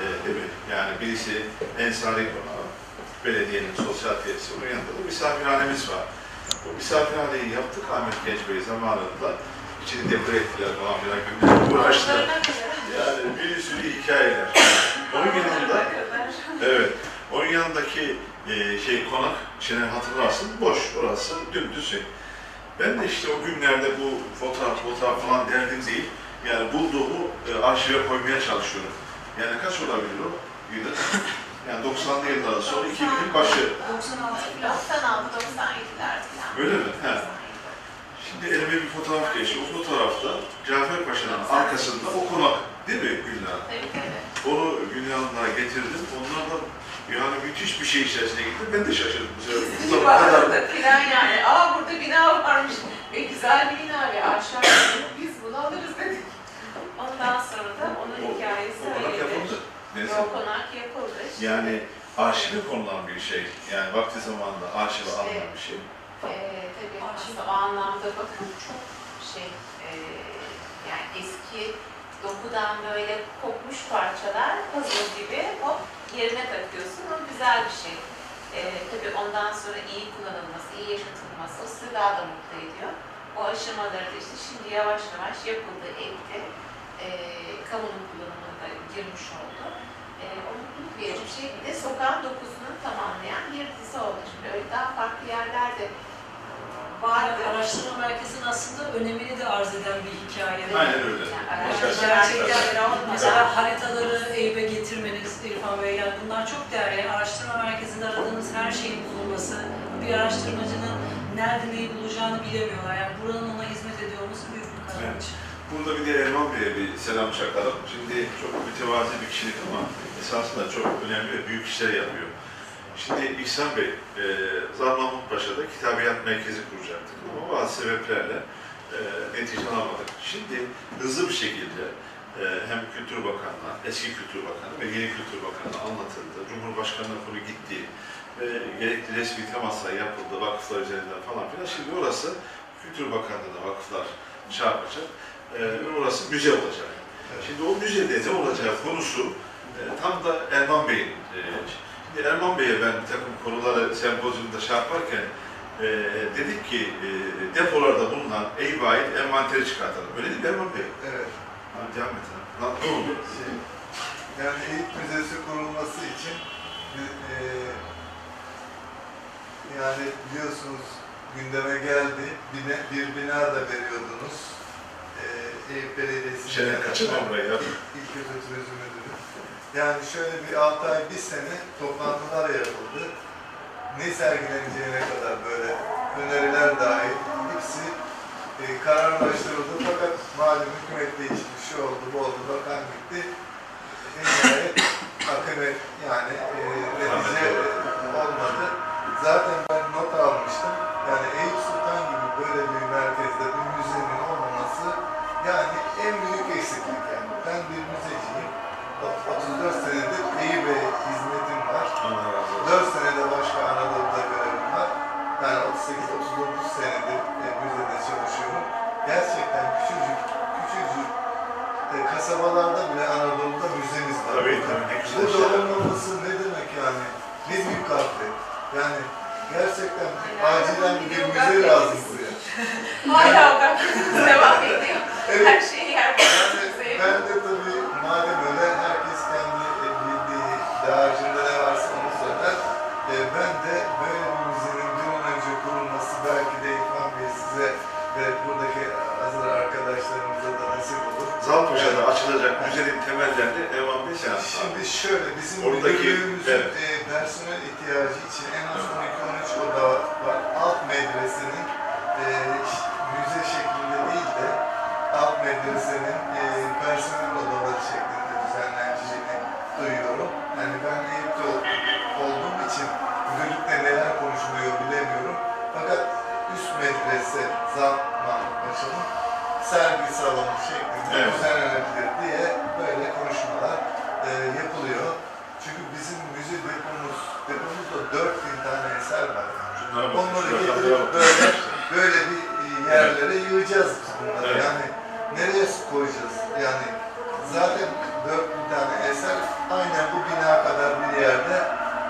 Ee, değil mi? Yani birisi Ensari Konağı, belediyenin sosyal tesisi. Onun yanında da misafirhanemiz var. Bu misafirhaneyi yaptık Ahmet Genç Bey zamanında. İçini dekore ettiler falan filan. Bazılarına kadar. Yani bir sürü hikayeler. Onun yanında, evet, onun yanındaki e, şey konak, şimdi hatırlarsın, boş orası, dümdüz şey. Ben de işte o günlerde bu fotoğraf, fotoğraf falan derdim değil. Yani bulduğumu e, arşive koymaya çalışıyorum. Yani kaç olabilir o? Yılı? Yani 90'lı yılların sonu, 2000'in başı. 96 falan. 96, 97'ler falan. Öyle mi? He. Şimdi elime bir fotoğraf geçti. O fotoğrafta Cafer Paşa'nın arkasında o konak değil mi Gülnaz? Tabii tabii. Onu Gülnaz'lara getirdim. Onlar da yani müthiş bir şey içerisine gitti. Ben de şaşırdım. Bu kadar filan yani. Aa burada bina varmış. Ve güzel bir bina ve aşağı inip biz bunu alırız dedik. Ondan sonra da onun o, hikayesi o konak öyle. yapıldı. Neyse. Yok konak yapıldı. Şimdi, Yani arşive konulan bir şey. Yani vakti zamanında arşive İşte- alınan bir şey. Eee tabii aslında o anlamda bakın çok şey eee yani eski dokudan böyle kopmuş parçalar puzzle gibi hop yerine takıyorsun. O güzel bir şey. Eee tabii ondan sonra iyi kullanılması, iyi yaşatılması o sizi daha da mutlu ediyor. O aşamaları da işte şimdi yavaş yavaş yapıldı, etti. Eee kamunun kullanımına da girmiş oldu. Eee o mutluluk verici bir şey. Bir de sokağın dokusunu tamamlayan bir dizi oldu. Şimdi öyle daha farklı yerlerde Yani araştırma merkezinin aslında önemini de arz eden bir hikaye. Aynen öyle. Yani gerçekten mesela haritaları Eyüp'e getirmeniz İrfan Bey yani bunlar çok değerli. Araştırma merkezinde aradığınız her şeyin bulunması, bir araştırmacının nerede neyi bulacağını bilemiyorlar. Yani buranın ona hizmet ediyor olması büyük bir kazanç. Burada bir de Erman Bey'e bir selam çakalım. Şimdi çok mütevazi bir kişilik ama esasında çok önemli ve büyük işler yapıyor. Şimdi İhsan Bey, e, Zar Mahmut Paşa'da kitabiyat merkezi kuracaktık ama bazı sebeplerle e, netice alamadık. Şimdi hızlı bir şekilde e, hem Kültür Bakanı'na, eski Kültür Bakanı ve yeni Kültür Bakanı'na anlatıldı. Cumhurbaşkanı'na konu gitti ve gerekli resmi temaslar yapıldı vakıflar üzerinden falan filan. Şimdi orası Kültür Bakanlığı'na vakıflar yapacak. E, ve orası müze olacak. Şimdi o müzede ne olacağı konusu e, tam da Erman Bey'in e, Erman Bey'e ben bir takım konuları sempozyumda şey yaparken e, dedik ki e, depolarda bulunan Eyüp'e ait envanteri çıkartalım. Öyle değil mi Erman Bey? Evet. Ha, devam et. Lan ne oldu? Şey, yani Eyüp Müzesi kurulması için e, yani biliyorsunuz gündeme geldi. Bine, bir bina da veriyordunuz. E, Eyüp Belediyesi. Şeyler kaçırma burayı ya. İlk Turizm Müdürü. Yani şöyle bir 6 ay, bir sene toplantılar yapıldı. Ne sergileneceğine kadar böyle öneriler dahil hepsi e, kararlaştırıldı. Fakat malum hükümet değişti, şu oldu, bu oldu, bakan gitti. Nihayet akıbet yani e, netice olmadı. Zaten ben not almıştım. Yani Eyüp Sultan gibi böyle bir merkezde bir müzenin olmaması yani Burada şeyler. olmaması ne demek yani? Ne büyük gaflet. Yani gerçekten acilen bir müze lazım buraya. Hala gafletimiz devam ediyor. Her şeyi yer Yani Açılacak müzenin temellerini Erman Bey attı. Şimdi şöyle bizim Oradaki- müdürlüğümüzün evet. e, personel ihtiyacı için en az 12-13 oda var. Alt medresenin e, müze şeklinde değil de alt medresenin e, personel odaları şeklinde düzenleneceğini duyuyorum. Yani ben Eyüp'te ol- olduğum için müdürlükte neler konuşuluyor bilemiyorum. Fakat üst medrese Zaman Paşa'nın sergi salonu şeklinde Evet. düzenlenebilir bu yapımız, yapımızda 4000 tane eser var. Yani. Onları getirip böyle, böyle bir e, yerlere yığacağız bunları. Evet. Yani nereye koyacağız? Yani zaten 4000 tane eser aynen bu bina kadar bir yerde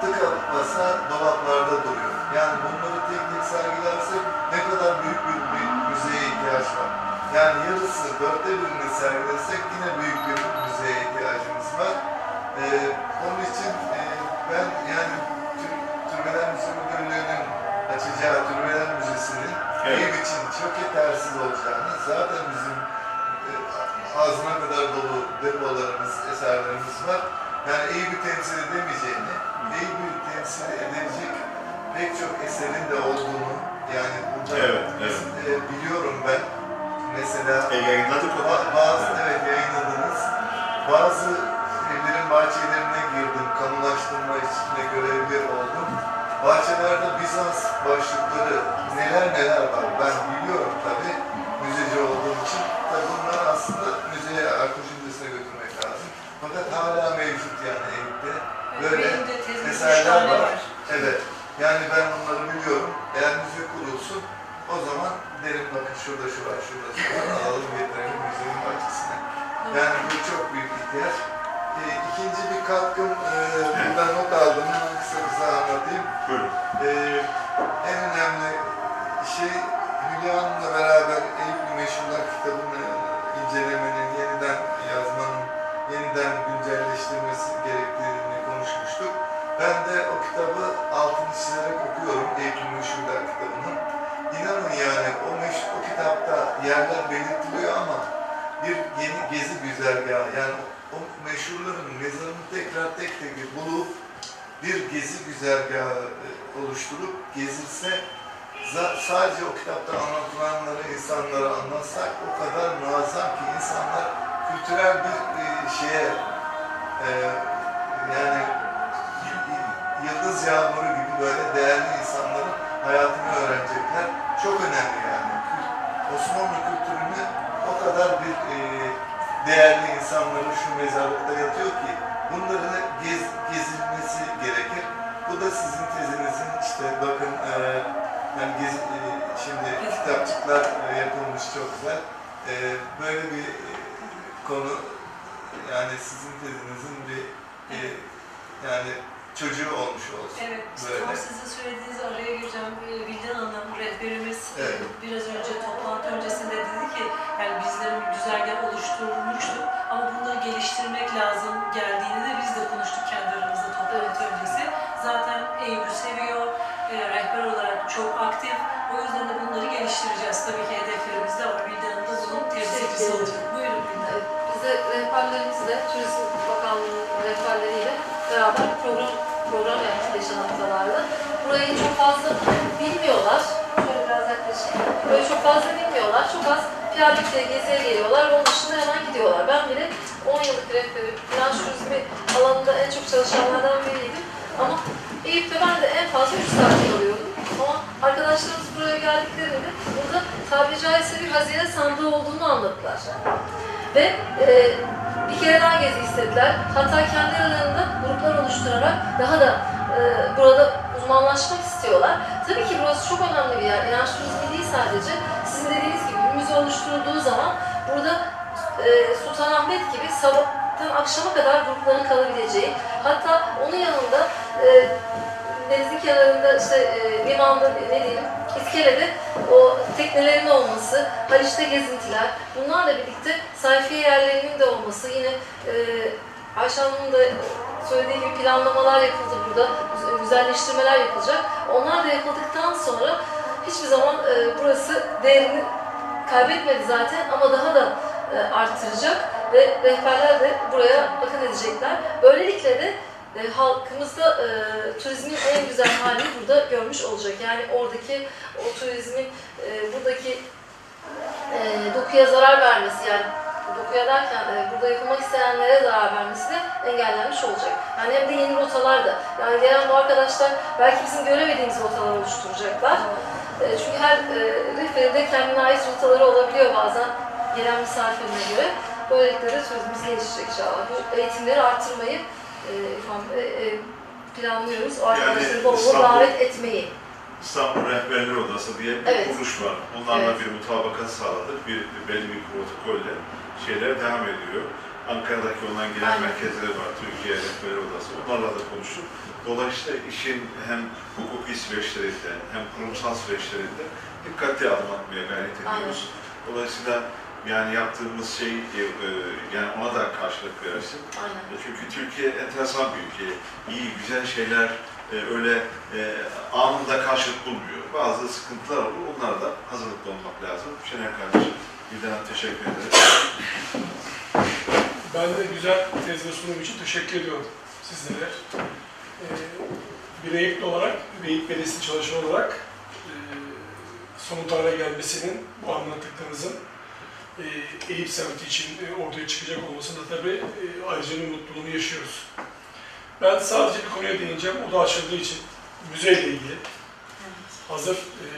tıka basa dolaplarda duruyor. Yani bunları tek tek sergilersek ne kadar büyük bir, bir müzeye ihtiyaç var. Yani yarısı dörtte birini sergilersek yine büyük bir müzeye ihtiyacımız var. Ee, onun için e, ben yani Tür- Türbeler Müze Müdürlüğü'nün açacağı Türbeler Müzesi'nin Evet. ev için çok yetersiz olacağını, zaten bizim e, ağzına kadar dolu depolarımız, eserlerimiz var. Yani Eyüp'ü temsil edemeyeceğini, Eyüp'ü temsil edecek pek çok eserin de olduğunu, yani burada Evet, evet. e, biliyorum ben. Mesela E, yayınladık bazı evet yayınladınız. Bazı bahçelerine girdim. Kamulaştırma içinde görevli oldum. Bahçelerde Bizans başlıkları neler neler var. Ben biliyorum tabi müzeci olduğum için. Tabi bunlar aslında müzeye arkeoloji müzesine götürmek lazım. Fakat hala mevcut yani Eyüp'te. Böyle eserler var. var. Evet. Yani ben onları biliyorum. Eğer müze kurulsun o zaman derim bakın şurada şu var, şurada şu var. Alalım getirelim müzenin bahçesine. Yani bu çok büyük ihtiyaç. E, ikinci bir katkım, e, buradan not aldım. Hemen kısa kısa anlatayım. Buyurun. E, en önemli şey Hülya Hanım'la beraber Eyüplü Meşhurlar kitabını incelemenin, yeniden yazmanın, yeniden güncelleştirmesi gerektiğini konuşmuştuk. Ben de o kitabı altını çizerek okuyorum, Eyüplü Meşhurlar kitabını. İnanın yani o, meş, o kitapta yerler belirtiliyor ama bir yeni gezi güzergahı yani o, meşhurların mezarını tekrar tek tek bulup bir gezi güzergahı e, oluşturup gezilse sadece o kitapta anlatılanları insanlara anlatsak o kadar muazzam ki insanlar kültürel bir e, şeye e, yani yıldız yağmuru gibi böyle değerli insanların hayatını öğrenecekler. Çok önemli yani. Osmanlı kültürünü o kadar bir e, değerli insanların şu mezarlıkta yatıyor ki bunları gez, gezilmesi gerekir. Bu da sizin tezinizin işte bakın e, yani gezi, e, şimdi kitapçıklar e, yapılmış çok güzel. E, böyle bir konu yani sizin tezinizin bir e, yani çocuğu olmuş olsun. Evet, Böyle. tam sizin söylediğiniz araya gireceğim. Bildan Hanım, rehberimiz e, Evet. biraz önce toplantı öncesinde dedi ki yani bizlerin bir güzergah oluşturulmuştu ama bunları geliştirmek lazım geldiğini de biz de konuştuk kendi aramızda toplantı öncesi. Zaten Eyüp'ü seviyor, e, rehber olarak çok aktif. O yüzden de bunları geliştireceğiz. Tabii ki hedeflerimiz de var. Bildan Hanım da bunun temsilcisi olacak. Buyurun Bildan. Evet, Biz de rehberlerimizle, Turizm Bakanlığı'nın rehberleriyle beraber program program yaptık geçen haftalarda. Burayı çok fazla bilmiyorlar. Şöyle biraz yaklaşayım. Burayı çok fazla bilmiyorlar. Çok az Piyerlik'te geziye geliyorlar. Onun dışında hemen gidiyorlar. Ben bile 10 yıllık rehberim. Finans turizmi alanında en çok çalışanlardan biriydim. Ama Eyüp'te ben de en fazla 3 saat kalıyordum. Ama arkadaşlarımız buraya geldiklerinde burada tabiri caizse bir hazine sandığı olduğunu anlattılar. Ve e, bir kere daha gezi istediler. Hatta kendi aralarında gruplar oluşturarak daha da e, burada uzmanlaşmak istiyorlar. Tabii ki burası çok önemli bir yer. İnanç turizmi değil sadece. Sizin dediğiniz gibi müze oluşturulduğu zaman burada e, Sultanahmet gibi sabahtan akşama kadar grupların kalabileceği, hatta onun yanında e, denizin kenarında işte e, limanda ne diyelim iskelede o teknelerin olması, Haliç'te gezintiler, bunlarla birlikte sayfiye yerlerinin de olması, yine e, Ayşe Hanım'ın da söylediği gibi planlamalar yapıldı burada, güzel- güzelleştirmeler yapılacak. Onlar da yapıldıktan sonra hiçbir zaman e, burası değerini kaybetmedi zaten ama daha da e, arttıracak ve rehberler de buraya bakın edecekler. Böylelikle de e, halkımızda e, turizmin en güzel halini burada görmüş olacak. Yani oradaki o turizmin e, buradaki e, dokuya zarar vermesi yani dokuya derken e, burada yapılmak isteyenlere zarar vermesi de engellenmiş olacak. Yani hem de yeni rotalar da. Yani gelen bu arkadaşlar belki bizim göremediğimiz rotalar oluşturacaklar. E, çünkü her e, rehberin de kendine ait rotaları olabiliyor bazen gelen misafirine göre. Böylelikle de turizmimiz gelişecek inşallah. Bu eğitimleri artırmayı e, e, e, planlıyoruz. O arkadaşları bol İstanbul- davet etmeyi. İstanbul Rehberler Odası diye bir Evet. kuruluş var. Onlarla Evet. bir mutabakat sağladık. Bir, belli bir protokolle şeyler devam ediyor. Ankara'daki olan genel Aynen. merkezleri var. Türkiye Rehberler Odası. Onlarla da konuştuk. Dolayısıyla işin hem hukuki süreçlerinde hem kurumsal süreçlerinde dikkatli adım atmaya gayret ediyoruz. Dolayısıyla yani yaptığımız şey e, e, yani ona da karşılık verirsin. Aynen. Çünkü Türkiye enteresan bir ülke. İyi, güzel şeyler e, öyle anında karşılık bulmuyor. Bazı sıkıntılar olur. Onlara da hazırlıklı olmak lazım. Şener kardeşim, bir daha teşekkür ederim. Ben de güzel tez ve sunum için teşekkür ediyorum sizlere. Ee, bir Eyüplü olarak, bir Eyüp Belediyesi çalışan olarak e, somut hale gelmesinin, bu anlattıklarınızın e, Eyüp semti için e, ortaya çıkacak olmasında tabii e, ayrıca bir mutluluğunu yaşıyoruz. Ben sadece bir konuya değineceğim, o da açıldığı için müzeyle ilgili. Hazır e,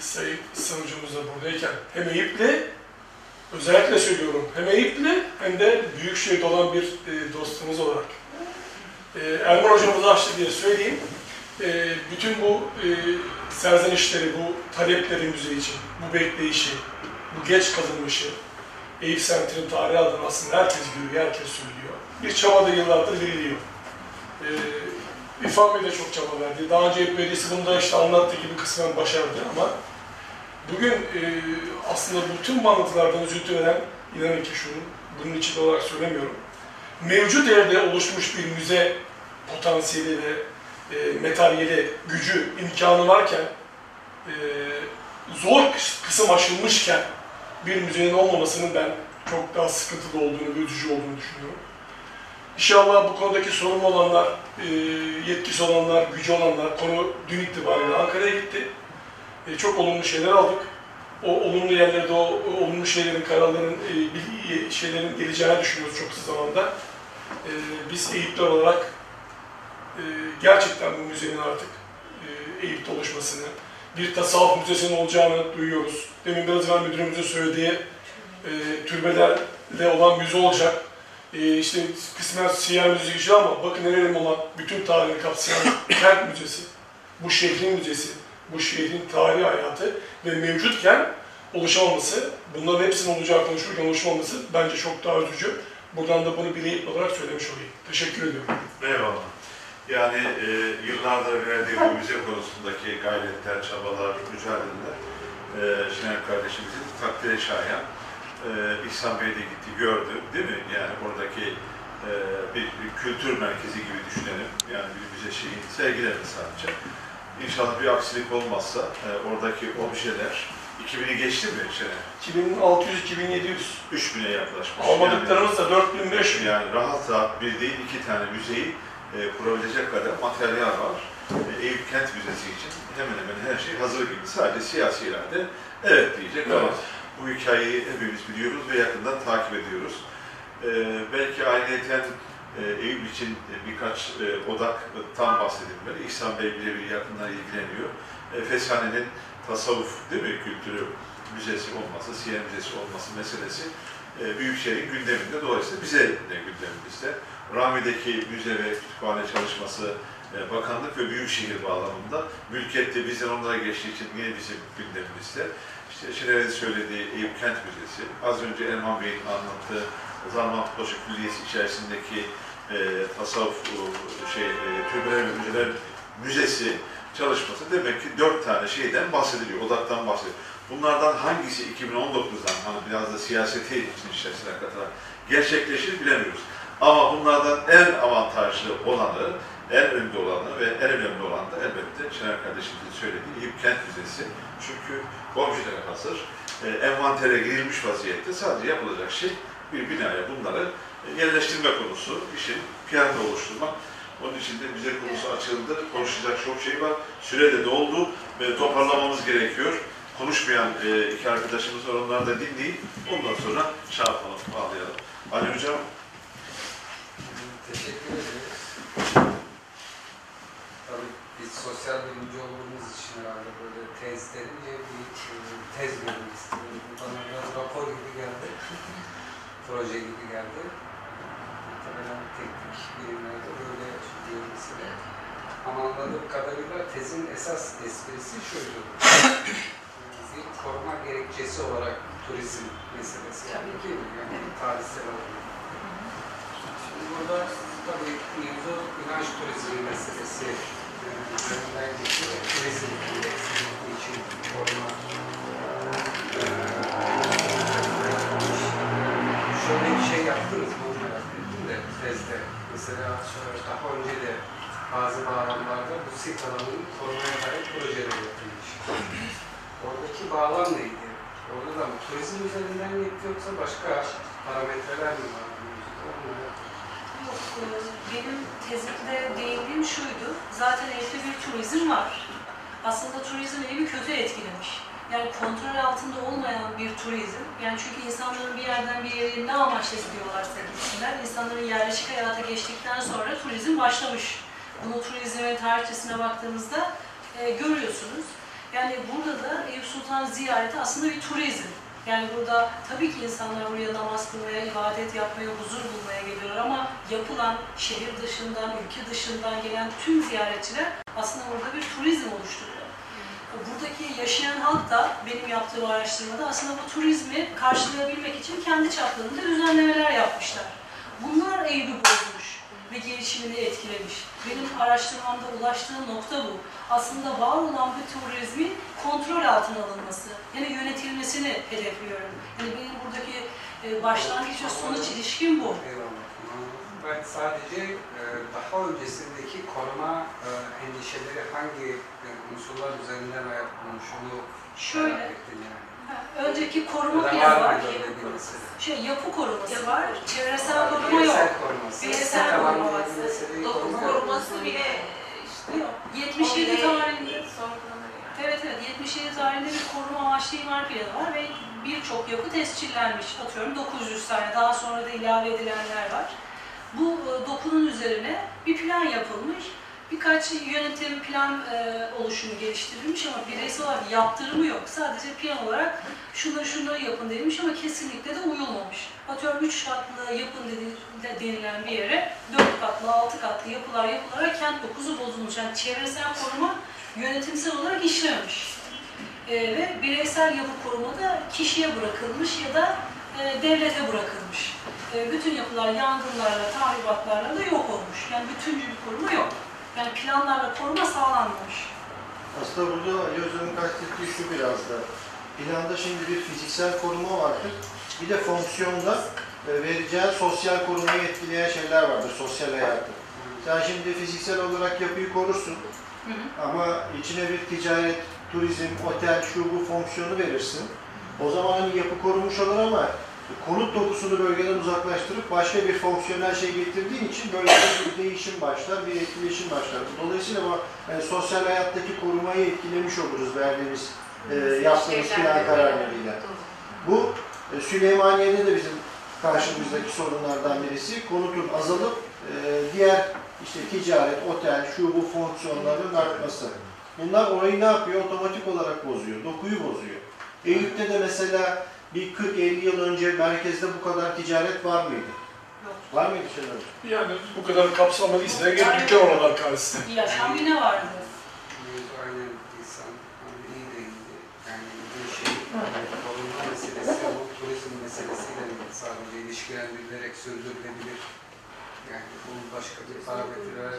Sayın Sanucumuz da buradayken hem Eyüp'le özellikle söylüyorum hem Eyüp'lü hem de Büyükşehir'de olan bir e, dostumuz olarak. E, Erman hocamız açtı diye söyleyeyim. E, bütün bu e, serzenişleri, bu talepleri müze için, bu bekleyişi, bu geç kalınmışı, Eyüp semtinin tarihi adına aslında herkes görüyor, herkes söylüyor. Bir çaba da yıllardır veriliyor. E, İrfan Bey de çok çaba verdi. Daha önce Eyüp Belediyesi bunu da işte anlattığı gibi kısmen başardı ama Bugün e, aslında bütün bağlantılardan üzüntü veren, inanın ki şunu, bunun için olarak söylemiyorum. Mevcut yerde oluşmuş bir müze potansiyeli ve e, materyali, gücü, imkanı varken, e, zor kıs- kısım aşılmışken bir müzenin olmamasının ben çok daha sıkıntılı olduğunu üzücü olduğunu düşünüyorum. İnşallah bu konudaki sorumlu olanlar, e, yetkisi olanlar, gücü olanlar, konu dün itibariyle Ankara'ya gitti. E, çok olumlu şeyler aldık. O olumlu yerlerde o, o olumlu şeylerin, kararların, e, bil- şeylerin geleceğini düşünüyoruz çok kısa zamanda. E, biz Eyüpler olarak e, gerçekten bu müzenin artık e, Eyüp'te oluşmasını, bir tasavvuf müzesinin olacağını duyuyoruz. Demin biraz evvel müdürümüzün söylediği e, türbelerle olan müze olacak. E, işte kısmen siyer müzesi ama bakın nerenin olan bütün tarihini kapsayan kent müzesi, bu şehrin müzesi, bu şehrin tarihi hayatı ve mevcutken oluşamaması, bunların hepsinin olacağı konuşurken oluşamaması bence çok daha üzücü. Buradan da bunu bileyip olarak söylemiş olayım. Teşekkür ediyorum. Eyvallah. Yani e, yıllardır verdiği bu müze konusundaki gayretler, çabalar, mücadeleler e, Şener kardeşimizin takdire şayan. E, İhsan Bey de gitti, gördü değil mi? Yani oradaki e, bir, bir kültür merkezi gibi düşünelim. Yani bir müze şeyi sergilemedi sadece. İnşallah bir aksilik olmazsa e, oradaki objeler 2000'i geçti mi Şener? 2600-2700. 3000'e yaklaşmış. Almadıklarımız da 4500. Yani rahat rahat bir değil iki tane müzeyi e, kurabilecek kadar materyal var. E, Eyüp Kent Müzesi için hemen hemen her şey hazır gibi. Sadece siyasi irade evet diyecek ama Evet. bu hikayeyi hepimiz biliyoruz ve yakından takip ediyoruz. E, belki ayrıyeten e, Eyüp için e, birkaç e, odaktan bahsedilmeli. İhsan Bey birebir yakından ilgileniyor. E, Feshane'nin tasavvuf değil mi, kültürü müzesi olması, Siyer Müzesi olması meselesi e, Büyükşehir'in gündeminde. Dolayısıyla bize de gündemimizde. Rami'deki müze ve kütüphane çalışması e, bakanlık ve büyükşehir bağlamında mülkiyette bizden onlara geçtiği için yine bizim gündemimizde. İşte Şener'in söylediği Eyüp Kent Müzesi, az önce Erman Bey'in anlattığı Zarmantıbaşı Külliyesi içerisindeki e, tasavvuf e, şey, e, türbeler ve müzeler müzesi çalışması demek ki dört tane şeyden bahsediliyor, odaktan bahsediliyor. Bunlardan hangisi 2019'dan hani biraz da siyaseti için içerisine katarak gerçekleşir bilemiyoruz. Ama bunlardan en avantajlı olanı, en önde olanı ve en önemli olan da elbette Şener kardeşimizin söylediği Eyüp Kent Müzesi. Çünkü objeler hazır, e, envantere girilmiş vaziyette sadece yapılacak şey bir binaya bunları e, yerleştirme konusu, işin piyano oluşturmak. Onun için de müze konusu açıldı, konuşacak çok şey var. Süre de doldu ve toparlamamız gerekiyor. Konuşmayan e, iki arkadaşımız var, onları da dinleyip ondan sonra şey bağlayalım. Ali Hocam, Teşekkür ederiz. Tabii biz sosyal bilimci olduğumuz için herhalde böyle tez denince bir tez istiyorum. Bu Bana biraz rapor gibi geldi. Proje gibi geldi. Muhtemelen teknik bilimlerde böyle mesela. Ama anladığım kadarıyla tezin esas esprisi şuydu. bir koruma gerekçesi olarak turizm meselesi. Tabii ki yani tarihsel olarak. Şimdi burada tabii mevzu inanç turizmi meselesi üzerinden geçiyor. Turizm için koruma e, şöyle bir şey yaptınız mı merak ettim de tezde. Mesela daha önce de bazı bağlamlarda bu sit alanının korumaya dair projeler yapılmış. Oradaki bağlam neydi? Orada da mı turizm üzerinden gitti yoksa başka parametreler mi var? Yok, e, benim tezimde değindiğim şuydu. Zaten evde bir turizm var. Aslında turizm evi kötü etkilemiş. Yani kontrol altında olmayan bir turizm, yani çünkü insanların bir yerden bir yere ne amaçla gidiyorlarsa gitsinler, insanların yerleşik hayata geçtikten sonra turizm başlamış. Bunu turizmin tarihçesine baktığınızda e, görüyorsunuz. Yani burada da Eyüp Sultan ziyareti aslında bir turizm. Yani burada tabii ki insanlar buraya namaz kılmaya, ibadet yapmaya, huzur bulmaya geliyorlar ama yapılan şehir dışından, ülke dışından gelen tüm ziyaretçiler aslında burada bir turizm oluşturuyor. Buradaki yaşayan halk da benim yaptığım araştırmada aslında bu turizmi karşılayabilmek için kendi çaplarında düzenlemeler yapmışlar. Bunlar Eyüp'ü bozmuş ve gelişimini etkilemiş. Benim araştırmamda ulaştığım nokta bu. Aslında var olan bu turizmin kontrol altına alınması, yani yönetilmesini hedefliyorum. Yani benim buradaki e, başlangıç ve sonuç ilişkim bu. Eyvallah. Ben sadece e, daha öncesindeki koruma e, endişeleri hangi e, unsurlar üzerinden onu Şöyle, yani. Önceki koruma planı var var. Şey, yapı koruması Yapı var, çevresel koruma yok. Bireysel koruması. Doku koruması bile işte Yok, 77 Orada tarihinde. Evet evet 77 tarihinde bir koruma amaçlı imar planı var ve birçok yapı tescillenmiş. Atıyorum 900 tane daha sonra da ilave edilenler var. Bu e, dokunun üzerine bir plan yapılmış. Birkaç yönetim plan e, oluşumu geliştirilmiş ama bireysel olarak yaptırımı yok. Sadece plan olarak şunları şunları yapın denilmiş ama kesinlikle de uyulmamış. Atıyorum 3 katlı yapın denilen bir yere 4 katlı, 6 katlı yapılar yapılarak kent dokusu bozulmuş. Yani çevresel koruma yönetimsel olarak işlememiş. Ee, ve bireysel yapı koruma da kişiye bırakılmış ya da e, devlete bırakılmış. E, bütün yapılar yangınlarla, tahribatlarla da yok olmuş. Yani bütüncül bir koruma yok. Yani planlarla koruma sağlanmamış. Aslında burada Ali Özer'in kastettiği şu biraz da. Planda şimdi bir fiziksel koruma vardır. Bir de fonksiyonda e, vereceği sosyal korumayı etkileyen şeyler vardır, sosyal hayatı. Sen şimdi fiziksel olarak yapıyı korursun Hı hı. ama içine bir ticaret, turizm, otel, şu bu fonksiyonu verirsin. O zaman hani yapı korunmuş olur ama konut dokusunu bölgeden uzaklaştırıp başka bir fonksiyonel şey getirdiğin için böyle bir değişim başlar, bir etkileşim başlar. Dolayısıyla bu yani sosyal hayattaki korumayı etkilemiş oluruz verdiğimiz, e, yaptığımız plan kararlarıyla. Bu e, Süleymaniye'de de bizim karşımızdaki sorunlardan birisi. Konutun azalıp e, diğer işte ticaret, otel, şu bu fonksiyonların artması. Bunlar orayı ne yapıyor? Otomatik olarak bozuyor, dokuyu bozuyor. Eyüp'te de mesela bir 40-50 yıl önce merkezde bu kadar ticaret var mıydı? Yok. Var mıydı Şener? Yani bu kadar kapsamalıysa gel dükkan oralar karşısında. Bir yaşam bir ne vardı? Aynen insan iyi değildi. Yani bu şey korunma meselesi bu turizm meselesiyle sadece ilişkilendirilerek sürdürülebilir. Yani bu başka bir parametreler,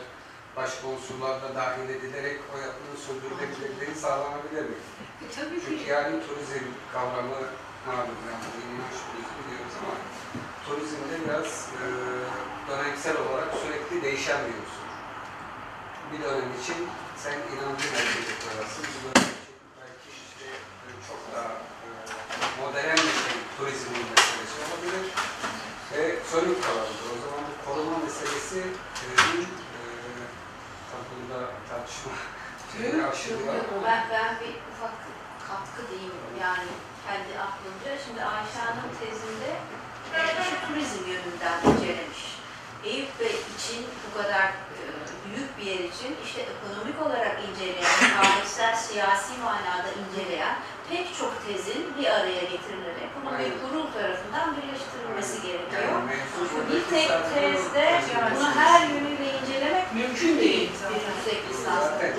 başka unsurlar da dahil edilerek o yapının sürdürülebilirliği sağlanabilir mi? E, tabii Çünkü ki. yani turizm kavramı malum yani turizmi diyoruz ama turizmde biraz e, dönemsel olarak sürekli değişen bir unsur. Bir dönem için sen inancı merkeze koyarsın, bir dönem için belki işte e, çok daha e, modern bir şey turizmin meselesi olabilir ve sönük kalabilir. O zaman bu koruma meselesi e, e, bunda tartışma şeyini aşılıyor Ben, ben bir ufak katkı diyeyim yani kendi aklımca. Şimdi Ayşe Hanım tezinde e, şu turizm yönünden incelemiş. Eyüp Bey için bu kadar e, büyük bir yer için işte ekonomik olarak inceleyen, tarihsel, siyasi manada inceleyen pek çok tezin bir araya getirilerek bunun bir kurul tarafından birleştirilmesi gerekiyor. yani bir tek tezde bunu her yönüyle Mümkün değil zaten.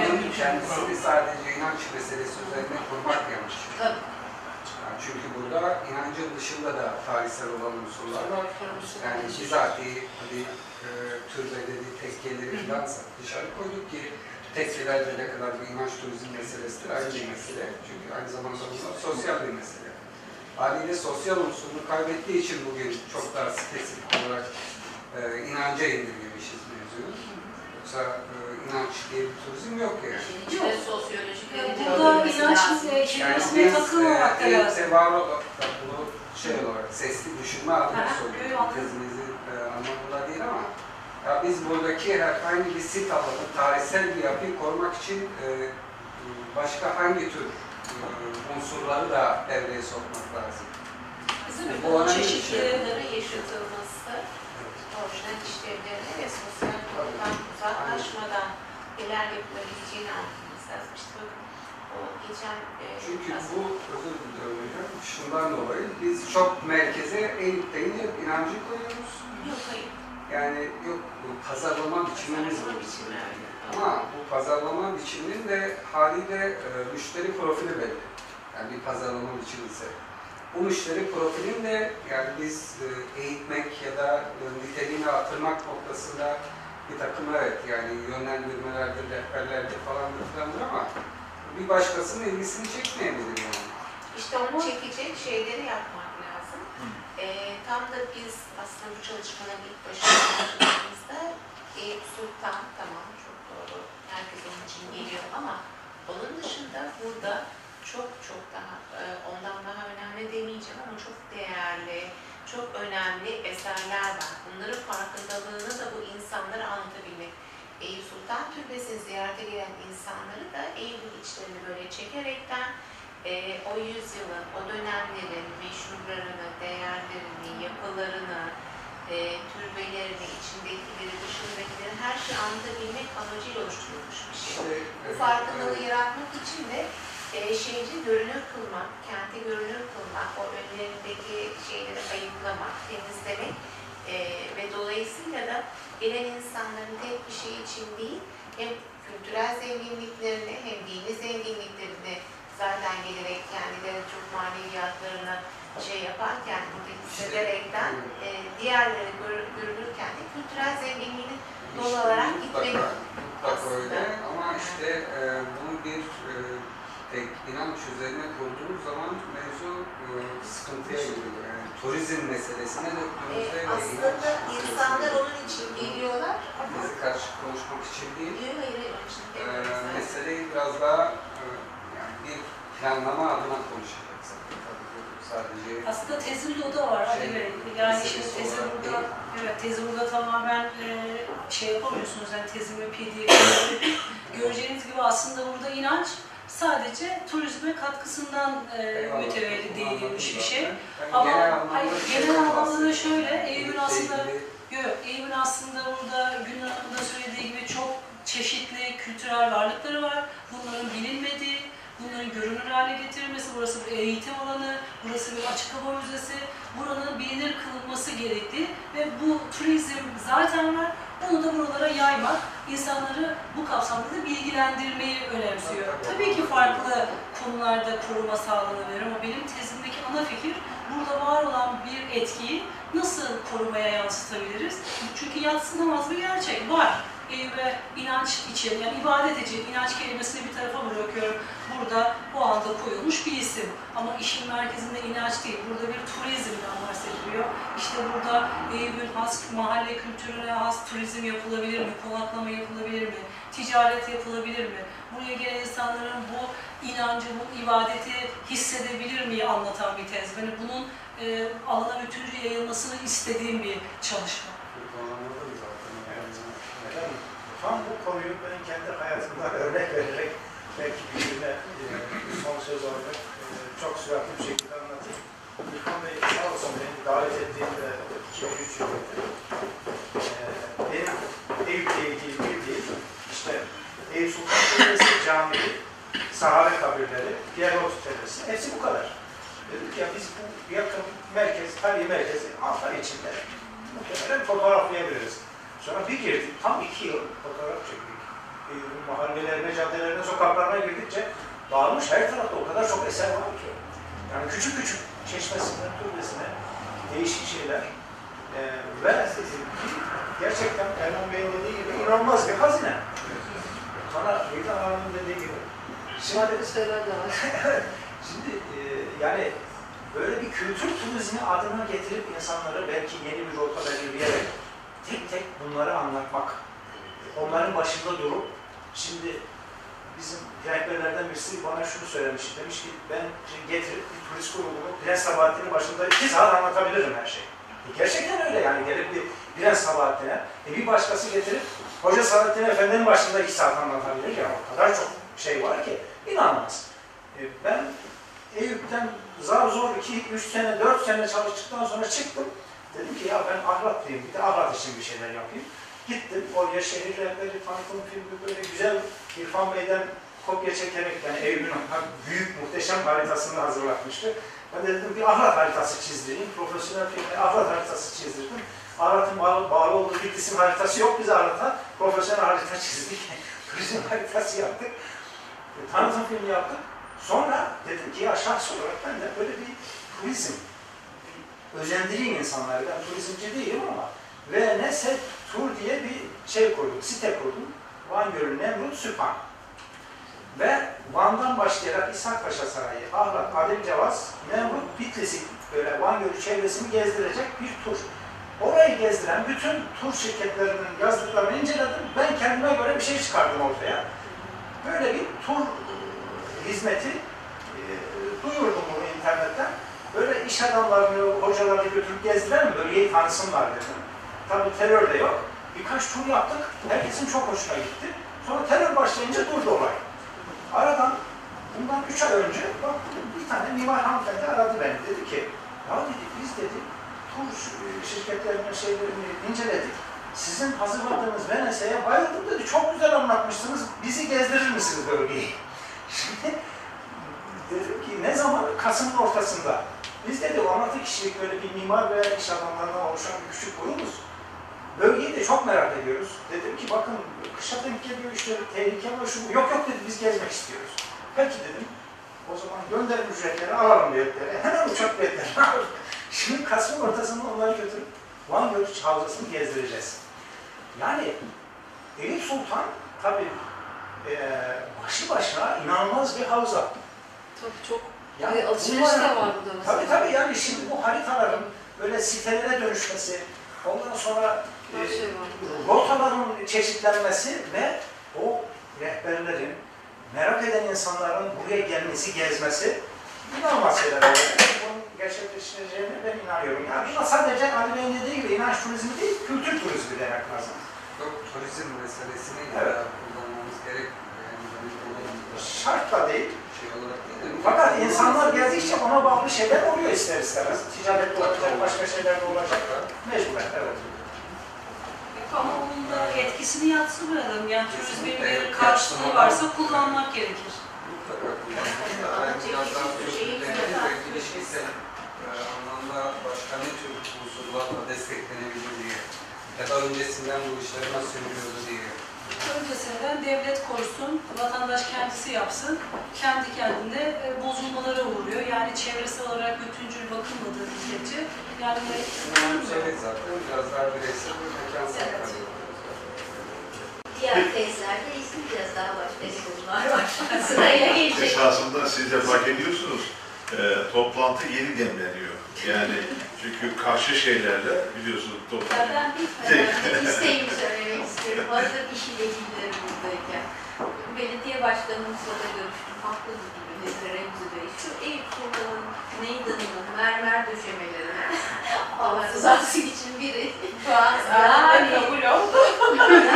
bir yüksek sadece inanç meselesi üzerine kurmak yanlış. Tabii. Yani çünkü burada inancın dışında da tarihsel olan unsurlar var. Yani bizatihi hadi e, türbeleri, tekkeleri falan dışarı koyduk ki tekkeler de ne kadar bir inanç turizm meselesidir ayrı bir mesele. Çünkü aynı zamanda bunlar sosyal bir mesele. Haliyle sosyal unsurunu kaybettiği için bugün çok daha spesifik olarak e, inanca indirgemişiz mevzuyu. Yoksa e, inanç diye bir turizm yok yani. İşin içinde sosyolojik Burada inanç lazım. e, Yani kelimesine biz takılmamak da e, lazım. tevarü bunu şey olarak sesli düşünme adına Aha, söylüyorum. öyle anladım. Tezimizi e, anlamında değil ama ya biz buradaki herhangi bir sit alanı, tarihsel bir yapıyı korumak için e, başka hangi tür e, unsurları da devreye sokmak lazım? Bizim Bu bu önemli bir çeşitli şey. yaşatılması, orijinal işlevlerine ve sosyal konudan uzaklaşmadan neler yapılabileceğini anlatmamız lazım. İşte o geçen e, Çünkü bu, özür diliyorum hocam, şundan dolayı biz çok merkeze Eyüp deyince inancı koyuyoruz. Yok hayır. Yani yok bu pazarlama biçimimiz bu. Biçimi, evet. Ama bu pazarlama biçiminin de haliyle e, müşteri profili belli. Yani bir pazarlama biçimi ise. Bu müşteri profilini de yani biz e, eğitmek ya da e, niteliğini artırmak noktasında bir takım evet yani yönlendirmelerdir, rehberlerdir falan filandır ama bir başkasının ilgisini çekmeyebilir yani. İşte onu çekecek şeyleri yapmak lazım. Ee, tam da biz aslında bu çalışmaların ilk başında başladığımızda Eyüp Sultan tamam çok doğru. Herkes onun için geliyor ama onun dışında burada çok çok daha e, ondan daha önemli demeyeceğim ama çok değerli, çok önemli eserler var. Bunların farkındalığını da bu insanlara anlatabilmek. Eyüp Sultan Türbesi'ni ziyarete gelen insanları da Eyüp'ün içlerini böyle çekerekten e, o yüzyılın, o dönemlerin meşhurlarını, değerlerini, yapılarını, e, türbelerini, içindekileri, dışındakileri her şeyi anlatabilmek amacıyla oluşturulmuş bir şey. İşte, Bu farkındalığı yaratmak için de e, şehri görünür kılmak, kenti görünür kılmak, o önlerindeki şeyleri ayıklamak, temizlemek e, ve dolayısıyla da gelen insanların tek bir şey için değil, hem kültürel zenginliklerini hem dini zenginliklerini zaten gelerek kendileri çok maneviyatlarını şey yaparken, hissederekten e, diğerleri gör- görünürken de kültürel zenginliğini dolu olarak mutlaka, gitmek mutlaka aslında. öyle ama işte e, bunu bir e, tek inanç üzerine kurduğumuz zaman mevzu e, sıkıntıya giriyor. Yani turizm meselesine E, döktüğümüzde ve aslında insanlar onun için geliyorlar ama bizi karşı konuşmak için değil, Hayır hayır hayır e, demiyorum zaten. meseleyi biraz daha e, yani bir planlama adına bu sadece Aslında tezimde o da var Şey, Bey. Yani şimdi tezi olarak burada, evet tezi burada tamamen e, şey yapamıyorsunuz. Yani tezimi pdf Göreceğiniz gibi aslında burada inanç sadece turizme katkısından e, mütevelli değinilmiş bir şey. Ama genel anlamda hayır, bir genel anlamda da şöyle, Eyüp'ün aslında ilgili Yok, Eyüp'ün aslında burada Gülün Hanım'ın da söylediği gibi çok çeşitli kültürel varlıkları var. Bunların bilinmediği, bunların görünür hale getirilmesi, burası bir eğitim alanı, burası bir açık hava müzesi, buranın bilinir kılınması gerektiği ve bu turizm zaten var, onu da buralara yaymak, insanları bu kapsamda da bilgilendirmeyi önemsiyor. Tabii ki farklı konularda koruma sağlanabilir ama benim tezimdeki ana fikir burada var olan bir etkiyi nasıl korumaya yansıtabiliriz? Çünkü yatsınamaz bir gerçek var. Eyüp'e inanç için, yani ibadet için inanç kelimesini bir tarafa bırakıyorum. Burada o anda koyulmuş bir isim. Ama işin merkezinde inanç değil. Burada bir turizmden bahsediliyor. İşte burada Eyüp'ün has mahalle kültürüne has turizm yapılabilir mi? Konaklama yapılabilir mi? Ticaret yapılabilir mi? Buraya gelen insanların bu inancı, bu ibadeti hissedebilir mi anlatan bir tez. Yani bunun e, alana bütüncül yayılmasını istediğim bir çalışma. Ben tam bu konuyu ben kendi hayatımda örnek vererek belki birbirine e, son söz olarak e, çok süratli bir şekilde anlatayım. İlhan Bey sağ olsun beni davet ettiğinde 2003 yılında e, benim Eyüp'le ilgili bildiğim işte Eyüp Sultan Türbesi Camii, sahabe kabirleri, Diyarbakır Tepesi hepsi bu kadar. Dedik ya biz bu yakın merkez, tarihi merkezi hafta içinde muhtemelen fotoğraflayabiliriz. Sonra bir girdik, tam iki yıl fotoğraf çektik. e, mahallelerine, caddelerine, sokaklarına girdikçe dağılmış her tarafta o kadar çok eser var ki. Yani küçük küçük çeşmesine, türbesine değişik şeyler. E, ve gerçekten Erman Bey'in dediği gibi inanılmaz bir hazine. Bana Gülden Hanım'ın dediği gibi. Şimdi. Şimdi e, yani böyle bir kültür turizmi adına getirip insanlara belki yeni bir rota belirleyerek tek tek bunları anlatmak, onların başında durup şimdi bizim rehberlerden birisi bana şunu söylemiş, demiş ki ben getirip bir turist grubunu Prens Sabahattin'in başında iki saat anlatabilirim her şeyi. E, gerçekten öyle yani gelip bir Prens Sabahattin'e e, bir başkası getirip Hoca Sabahattin Efendi'nin başında iki saat anlatabilir ya o kadar çok şey var ki inanılmaz. E, ben Eyüp'ten zar zor 2-3 sene, 4 sene çalıştıktan sonra çıktım. Dedim ki ya ben ahlatlıyım, bir de ahlat için bir şeyler yapayım. Gittim oraya şehir rehberi, tanıtım filmi böyle güzel İrfan Bey'den kopya çekerek yani ha- büyük muhteşem haritasını hazırlatmıştı. Ben de dedim bir ahlat haritası çizdireyim. Profesyonel filmde ahlat haritası çizdirdim. Ahlat'ın bağlı, bağlı olduğu bir isim haritası yok biz Ahlat'a. Profesyonel harita çizdik. Turizm haritası yaptık. E, tanıtım filmi yaptık. Sonra dedim ki ya şahs olarak ben de böyle bir turizm, özendireyim insanları. Ben turizmci değilim ama ve neyse tur diye bir şey kurdum, site kurdum. Van Gölü, Nemrut, Süphan. Ve Van'dan başlayarak İshak Paşa Sarayı, Ahlat, Adem Cevaz, Nemrut, Bitlis'i böyle Van Gölü çevresini gezdirecek bir tur. Orayı gezdiren bütün tur şirketlerinin yazdıklarını inceledim. Ben kendime göre bir şey çıkardım ortaya. Böyle bir tur hizmeti e, duyurdum bunu internetten. Böyle iş adamlarını, hocalarını götürüp gezdirelim, bölgeyi tanısınlar dedim. Tabii terör de yok. Birkaç tur yaptık, herkesin çok hoşuna gitti. Sonra terör başlayınca durdu olay. Aradan bundan üç ay önce bak bir tane mimar hanımefendi aradı beni. Dedi ki, ya dedi biz dedi tur şirketlerinin şeylerini inceledik. Sizin hazırladığınız Venese'ye bayıldım dedi. Çok güzel anlatmışsınız. Bizi gezdirir misiniz bölgeyi? Şimdi dedim ki ne zaman? Kasım'ın ortasında. Biz dedi 16 kişilik böyle bir mimar ve iş adamlarından oluşan bir küçük grubuz. Bölgeyi de çok merak ediyoruz. Dedim ki bakın kışa denk geliyor işte tehlike var şu. Yok yok dedi biz gezmek istiyoruz. Peki dedim. O zaman gönderin ücretleri alalım biletleri. Hemen uçak biletlerini aldık. Şimdi Kasım'ın ortasında onları götürüp Van Gölü Havzası'nı gezdireceğiz. Yani Eyüp Sultan tabii eee başlı başına inanılmaz bir havza. Tabii çok. Yani Yani alışveriş de var burada mesela. Tabii tabii yani şimdi bu haritaların böyle sitelere dönüşmesi, ondan sonra e, şey rotaların çeşitlenmesi ve o rehberlerin, merak eden insanların buraya gelmesi, gezmesi inanılmaz şeyler olacak. Bunun gerçekleşeceğine ben inanıyorum. Yani buna sadece Ali Bey'in dediği gibi inanç turizmi değil, kültür turizmi demek lazım. Yok, turizm meselesini Evet. kullanmamız gerekmiyor. Yani böyle olan Şart da değil. bir şey olarak değil de Fakat insanlar geldikçe ona bağlı şeyler oluyor ister istemez. Ticaret olacak, başka şeyler de olacak. Mecburen, evet. Ama onun da etkisini yatsımayalım. Yani turizmin bir karşılığı varsa kullanmak gerekir. mutlaka kullanmamız lazım. Biraz daha sürüklenilir ve ilişkisel e, anlamda başka ne tür unsurlarla desteklenebilir diye. Ya da öncesinden bu işleri nasıl yürüyordu diye. Öncesinden devlet korusun, vatandaş kendisi yapsın, kendi kendine e, bozulmalara uğruyor. Yani çevresel olarak bütüncül bakılmadığı müddetçe yani Evet zaten biraz daha bireysel ve mekansal Evet. Diğer tezlerde izleyeceğiz daha başka konular var. Sırayla gelecek. Esasında siz de fark ediyorsunuz, e, toplantı yeni demleniyor. Yani çünkü karşı şeylerle biliyorsunuz Ya toplantı. ben bitmeden isteğimi söylemek istiyorum. Hazır iş ile ilgili buradayken. Belediye başkanımızla da görüştüm. Haklı gibi dedi Remzi Bey. Şu Eyüp Sultan'ın meydanının mermer döşemelerine Allah rızası için biri yani, kabul oldu.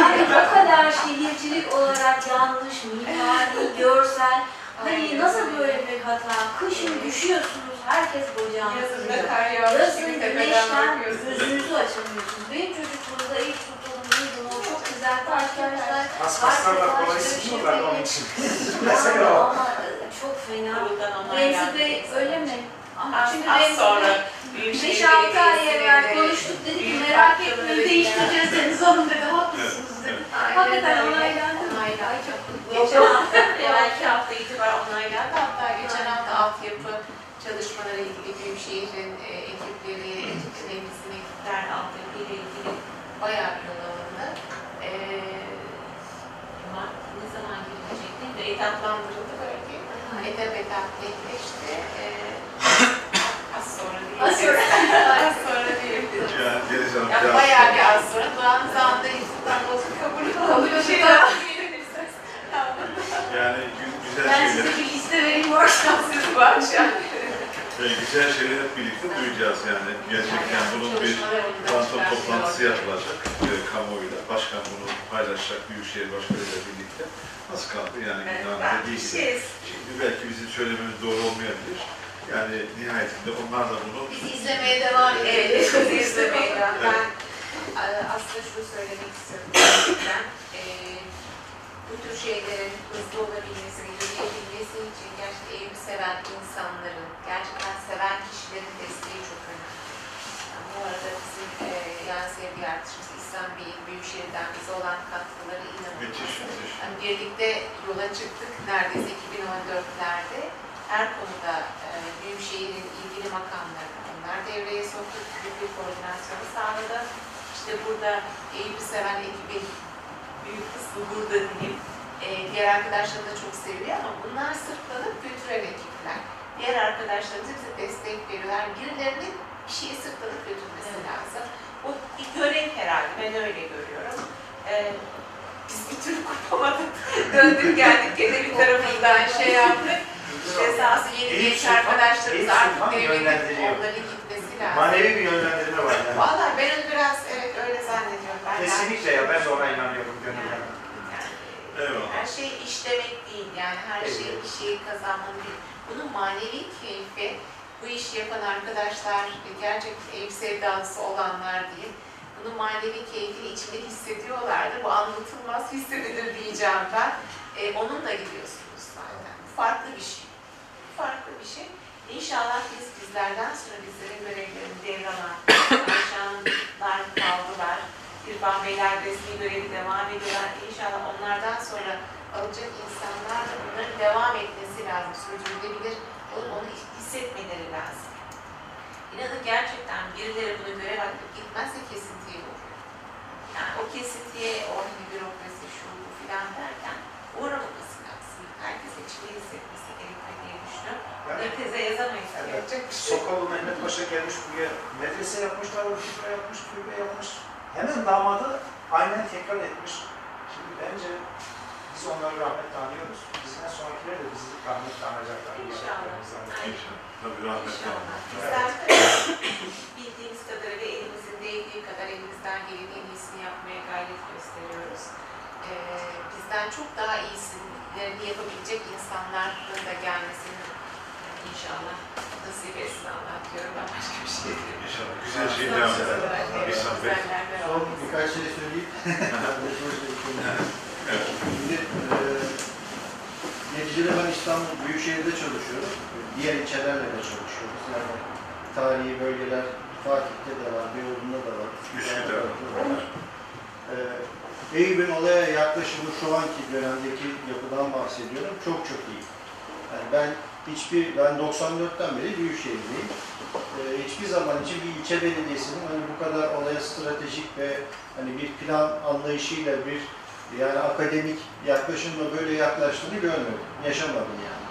yani o kadar şehircilik olarak yanlış, mimari, görsel. Hani nasıl böyle bir hata? Kışın düşüyorsunuz, herkes bocağını sürüyor. Yazın güneşten gözünüzü açamıyorsunuz. Benim çocukluğumda ilk tutulduğum bunu çok güzeldi arkadaşlar. Hastalarla kolay sıkıyorlar onun için. Mesela o. Çok e, fena. Remzi Bey öyle mi? Ama çünkü az sonra 5-6 ay evvel konuştuk dedik ki merak etmeyin değiştireceğiz deniz hanım dedi. Haklısınız dedi. Hakikaten onaylandı. Onaylandı. Geçen hafta, belki hafta itibar onaylandı. Hatta geçen hafta altyapı çalışmalara ilgili Büyükşehir'in e, ekipleri, meclisin ekipler aldığı ile ilgili bayağı bir yol alındı. E, ne zaman gelecek değil de etaplandırıldı böyle değil? Etap etap netleşti. E, az sonra değil. Az sonra. az sonra değil. Ya, geleceğim. Ya, bayağı bir az sonra. Doğan Zan'da İstanbul'da kabul alıyor. Şey yani güzel şeyler. Ben size bir liste vereyim bu akşam bu akşam e, güzel şeyler hep birlikte duyacağız yani. Gerçekten bunun bir tanıtım toplantısı yapılacak e, kamuoyuyla. Başkan bunu paylaşacak Büyükşehir Başkanı ile birlikte. Az kaldı yani Evet, ben değil. şey Şimdi belki bizim söylememiz doğru olmayabilir. Yani nihayetinde onlar da bunu Bizi izlemeye devam Evet, edelim. sizi izlemeye devam. Ben e, aslında şunu söylemek istiyorum. Gerçekten e, bu tür şeylerin hızlı olabilmesi yürüyebilmesi için gerçekten evimi seven insanların, gerçekten seven kişilerin desteği çok önemli. Yani bu arada bizim e, yani sevgili arkadaşımız İhsan Bey'in Büyükşehir'den bize olan katkıları inanılmaz. müthiş müthiş. Yani birlikte yola çıktık neredeyse 2014'lerde. Her konuda e, Büyükşehir'in ilgili makamlarını onlar devreye soktuk. Büyük bir koordinasyonu sağladı. İşte burada Eyüp'ü seven ekibin büyük kısmı burada diyeyim. E, diğer arkadaşlar da çok seviyor ama bunlar sırtlanıp götüren ekipler. Diğer arkadaşlarımız bize destek veriyorlar. Birilerinin bir şeyi sırtlanıp götürmesi lazım. Bu bir görev herhalde. Ben öyle görüyorum. E, biz bir türlü kopamadık. Döndük geldik gene bir tarafından şey yaptık. İşte sahası yeni genç arkadaşlarımız artık Sultan devre yönlendiriyor. onların gitmesi lazım. Manevi bir yönlendirme var yani. Vallahi ben onu biraz evet öyle zannediyorum. Ben Kesinlikle ya ben de ona inanıyorum gönülden. Yani, Eyvallah. her şey iş demek değil yani her Evet. şey bir şeyi kazanmanın değil. Bunun manevi keyfi bu işi yapan arkadaşlar ve gerçekten ev sevdalısı olanlar değil. Bunun manevi keyfini içinde hissediyorlardı. Bu anlatılmaz hissedilir diyeceğim ben. E, onunla gidiyorsunuz zaten. Bu farklı bir şey. Bu farklı bir şey. İnşallah biz bizlerden sonra bizlerin görevlerini devralan, Ayşanlar kaldılar. İrfan Beyler resmi görevi devam ediyorlar. İnşallah onlardan sonra alacak insanlar bunların devam etmesi lazım. Sürdürülebilir. Onu, hissetmeleri lazım. İnanın gerçekten birileri bunu görev alıp gitmezse kesintiye uğruyor. Yani o kesintiye, o hani bürokrasi, şu bu filan derken uğramaması lazım. Herkes içinde hissetmesi gerekiyor diye düşünüyorum. Bunları teze yazamayız. Evet. Yapacak bir şey. Sokalı Mehmet Paşa gelmiş buraya medrese yapmışlar, orkestra yapmış, kulübe yapmış. Hemen damadı aynen tekrar etmiş. Şimdi bence biz onları rahmetle anıyoruz. Bizden sonrakiler de bizi rahmetle anacaklar. İnşallah. İnşallah. Tabii olmak. Bizler bildiğimiz kadarıyla elimizin değdiği kadar elimizden gelen en iyisini yapmaya gayret gösteriyoruz. Ee, bizden çok daha iyisini yapabilecek insanların da gelmesini inşallah nasip etsin Allah diyorum. Ben başka bir şey demiyorum. İnşallah. Güzel şey devam eder. Son birkaç şey söyleyeyim. Evet. Şimdi e, neticede ben İstanbul Büyükşehir'de çalışıyorum. Diğer ilçelerle de çalışıyoruz. Yani tarihi bölgeler Fatih'te de var, Beyoğlu'nda da var. Üsküdar'da da var. E, Eyüp'ün olaya yaklaşımı şu anki dönemdeki yapıdan bahsediyorum. Çok çok iyi. Yani ben hiçbir, ben 94'ten beri Büyükşehir'deyim. E, hiçbir zaman için bir ilçe belediyesinin hani bu kadar olaya stratejik ve hani bir plan anlayışıyla bir yani akademik yaklaşımla böyle yaklaştığını görmedim. Yaşamadım yani.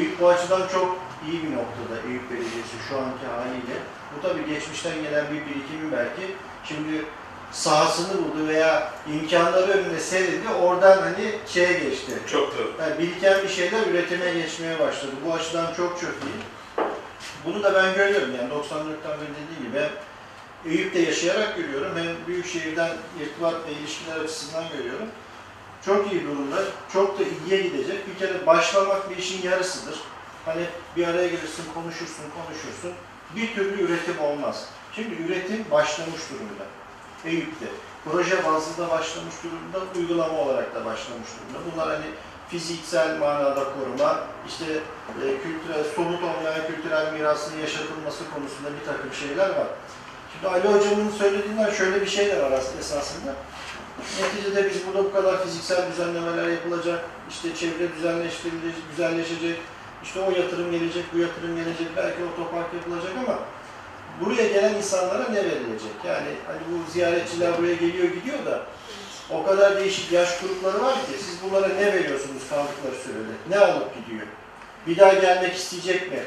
Eyüp bu açıdan çok iyi bir noktada Eyüp Belediyesi şu anki haliyle. Bu tabii geçmişten gelen bir birikimi belki. Şimdi sahasını buldu veya imkanları önüne serildi. Oradan hani şeye geçti. Çok da Yani biriken bir şeyler üretime geçmeye başladı. Bu açıdan çok çok iyi. Bunu da ben görüyorum yani 94'ten beri dediğim gibi Eyüp'te yaşayarak görüyorum hem Büyükşehir'den irtibat ve ilişkiler açısından görüyorum. Çok iyi durumda, çok da iyiye gidecek. Bir kere başlamak bir işin yarısıdır. Hani bir araya gelirsin, konuşursun, konuşursun. Bir türlü üretim olmaz. Şimdi üretim başlamış durumda. Eyüp'te. Proje bazlı da başlamış durumda, uygulama olarak da başlamış durumda. Bunlar hani fiziksel manada koruma, işte e, kültürel, somut olmayan kültürel mirasın yaşatılması konusunda bir takım şeyler var. Ali Hocam'ın söylediğinden şöyle bir şey de var esasında. Neticede biz burada bu kadar fiziksel düzenlemeler yapılacak, işte çevre düzenleştirilecek, güzelleşecek, işte o yatırım gelecek, bu yatırım gelecek, belki otopark yapılacak ama buraya gelen insanlara ne verilecek? Yani hani bu ziyaretçiler buraya geliyor gidiyor da O kadar değişik yaş grupları var ki siz bunlara ne veriyorsunuz kaldıkları sürede? Ne alıp gidiyor? Bir daha gelmek isteyecek mi?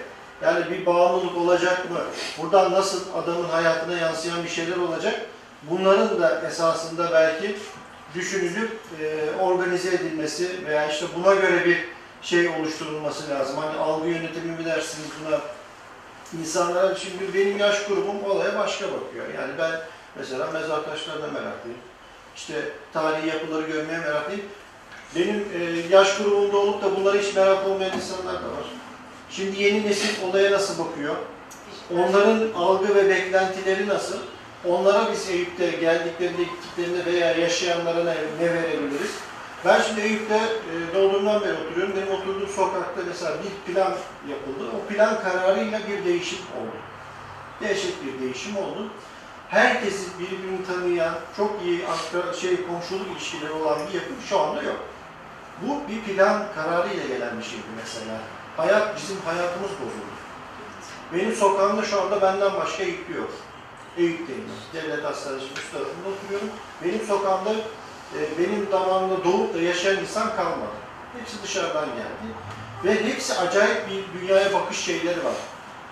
Yani bir bağımlılık olacak mı? Buradan nasıl adamın hayatına yansıyan bir şeyler olacak? Bunların da esasında belki düşünülüp e, organize edilmesi veya işte buna göre bir şey oluşturulması lazım. Hani algı yönetimi mi dersiniz buna? İnsanlara şimdi benim yaş grubum olaya başka bakıyor. Yani ben mesela mezar taşlarına meraklıyım. İşte tarihi yapıları görmeye meraklıyım. Benim e, yaş grubumda olup da bunlara hiç merak olmayan insanlar da var. Şimdi yeni nesil olaya nasıl bakıyor? Onların algı ve beklentileri nasıl? Onlara biz Eyüp'te geldiklerinde, gittiklerinde veya yaşayanlara ne, ne verebiliriz? Ben şimdi Eyüp'te e, doğduğumdan beri oturuyorum. Benim oturduğum sokakta mesela bir plan yapıldı. O plan kararıyla bir değişim oldu. Dehşet bir değişim oldu. Herkesi birbirini tanıyan, çok iyi şey komşuluk ilişkileri olan bir yapı şu anda yok. Bu bir plan kararıyla gelen bir şeydi mesela. Hayat, bizim hayatımız bozuldu. Benim sokağımda şu anda benden başka Eyüplü yok. Eyüp'teyim. Devlet Hastanesi'nin üst tarafında oturuyorum. Benim sokağımda, e, benim damağımda doğup da yaşayan insan kalmadı. Hepsi dışarıdan geldi. Ve hepsi acayip bir dünyaya bakış şeyleri var.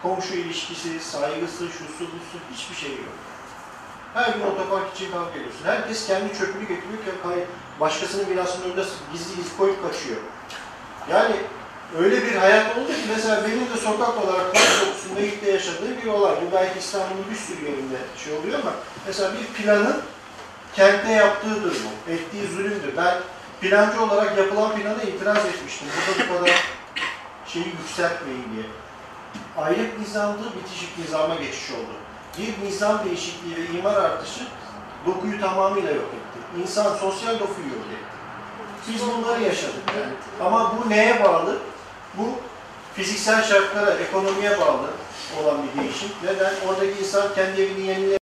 Komşu ilişkisi, saygısı, şusu, busu, hiçbir şey yok. Her gün otopark için kavga ediyorsun. Herkes kendi çöpünü getiriyor ki başkasının binasının önünde gizli gizli koyup kaçıyor. Yani öyle bir hayat oldu ki mesela benim de sokak olarak Kars dokusunda ilk de yaşadığım bir olay. Bu belki İstanbul'un bir sürü yerinde şey oluyor ama mesela bir planın kentte yaptığıdır bu. Ettiği zulümdür. Ben plancı olarak yapılan plana itiraz etmiştim. Burada bu kadar şeyi yükseltmeyin diye. Ayrık nizamdı, bitişik nizama geçiş oldu. Bir nizam değişikliği ve imar artışı dokuyu tamamıyla yok etti. İnsan sosyal dokuyu yok etti. Biz bunları yaşadık yani. Ama bu neye bağlı? Bu fiziksel şartlara, ekonomiye bağlı olan bir değişim. Neden? Oradaki insan kendi evini yenile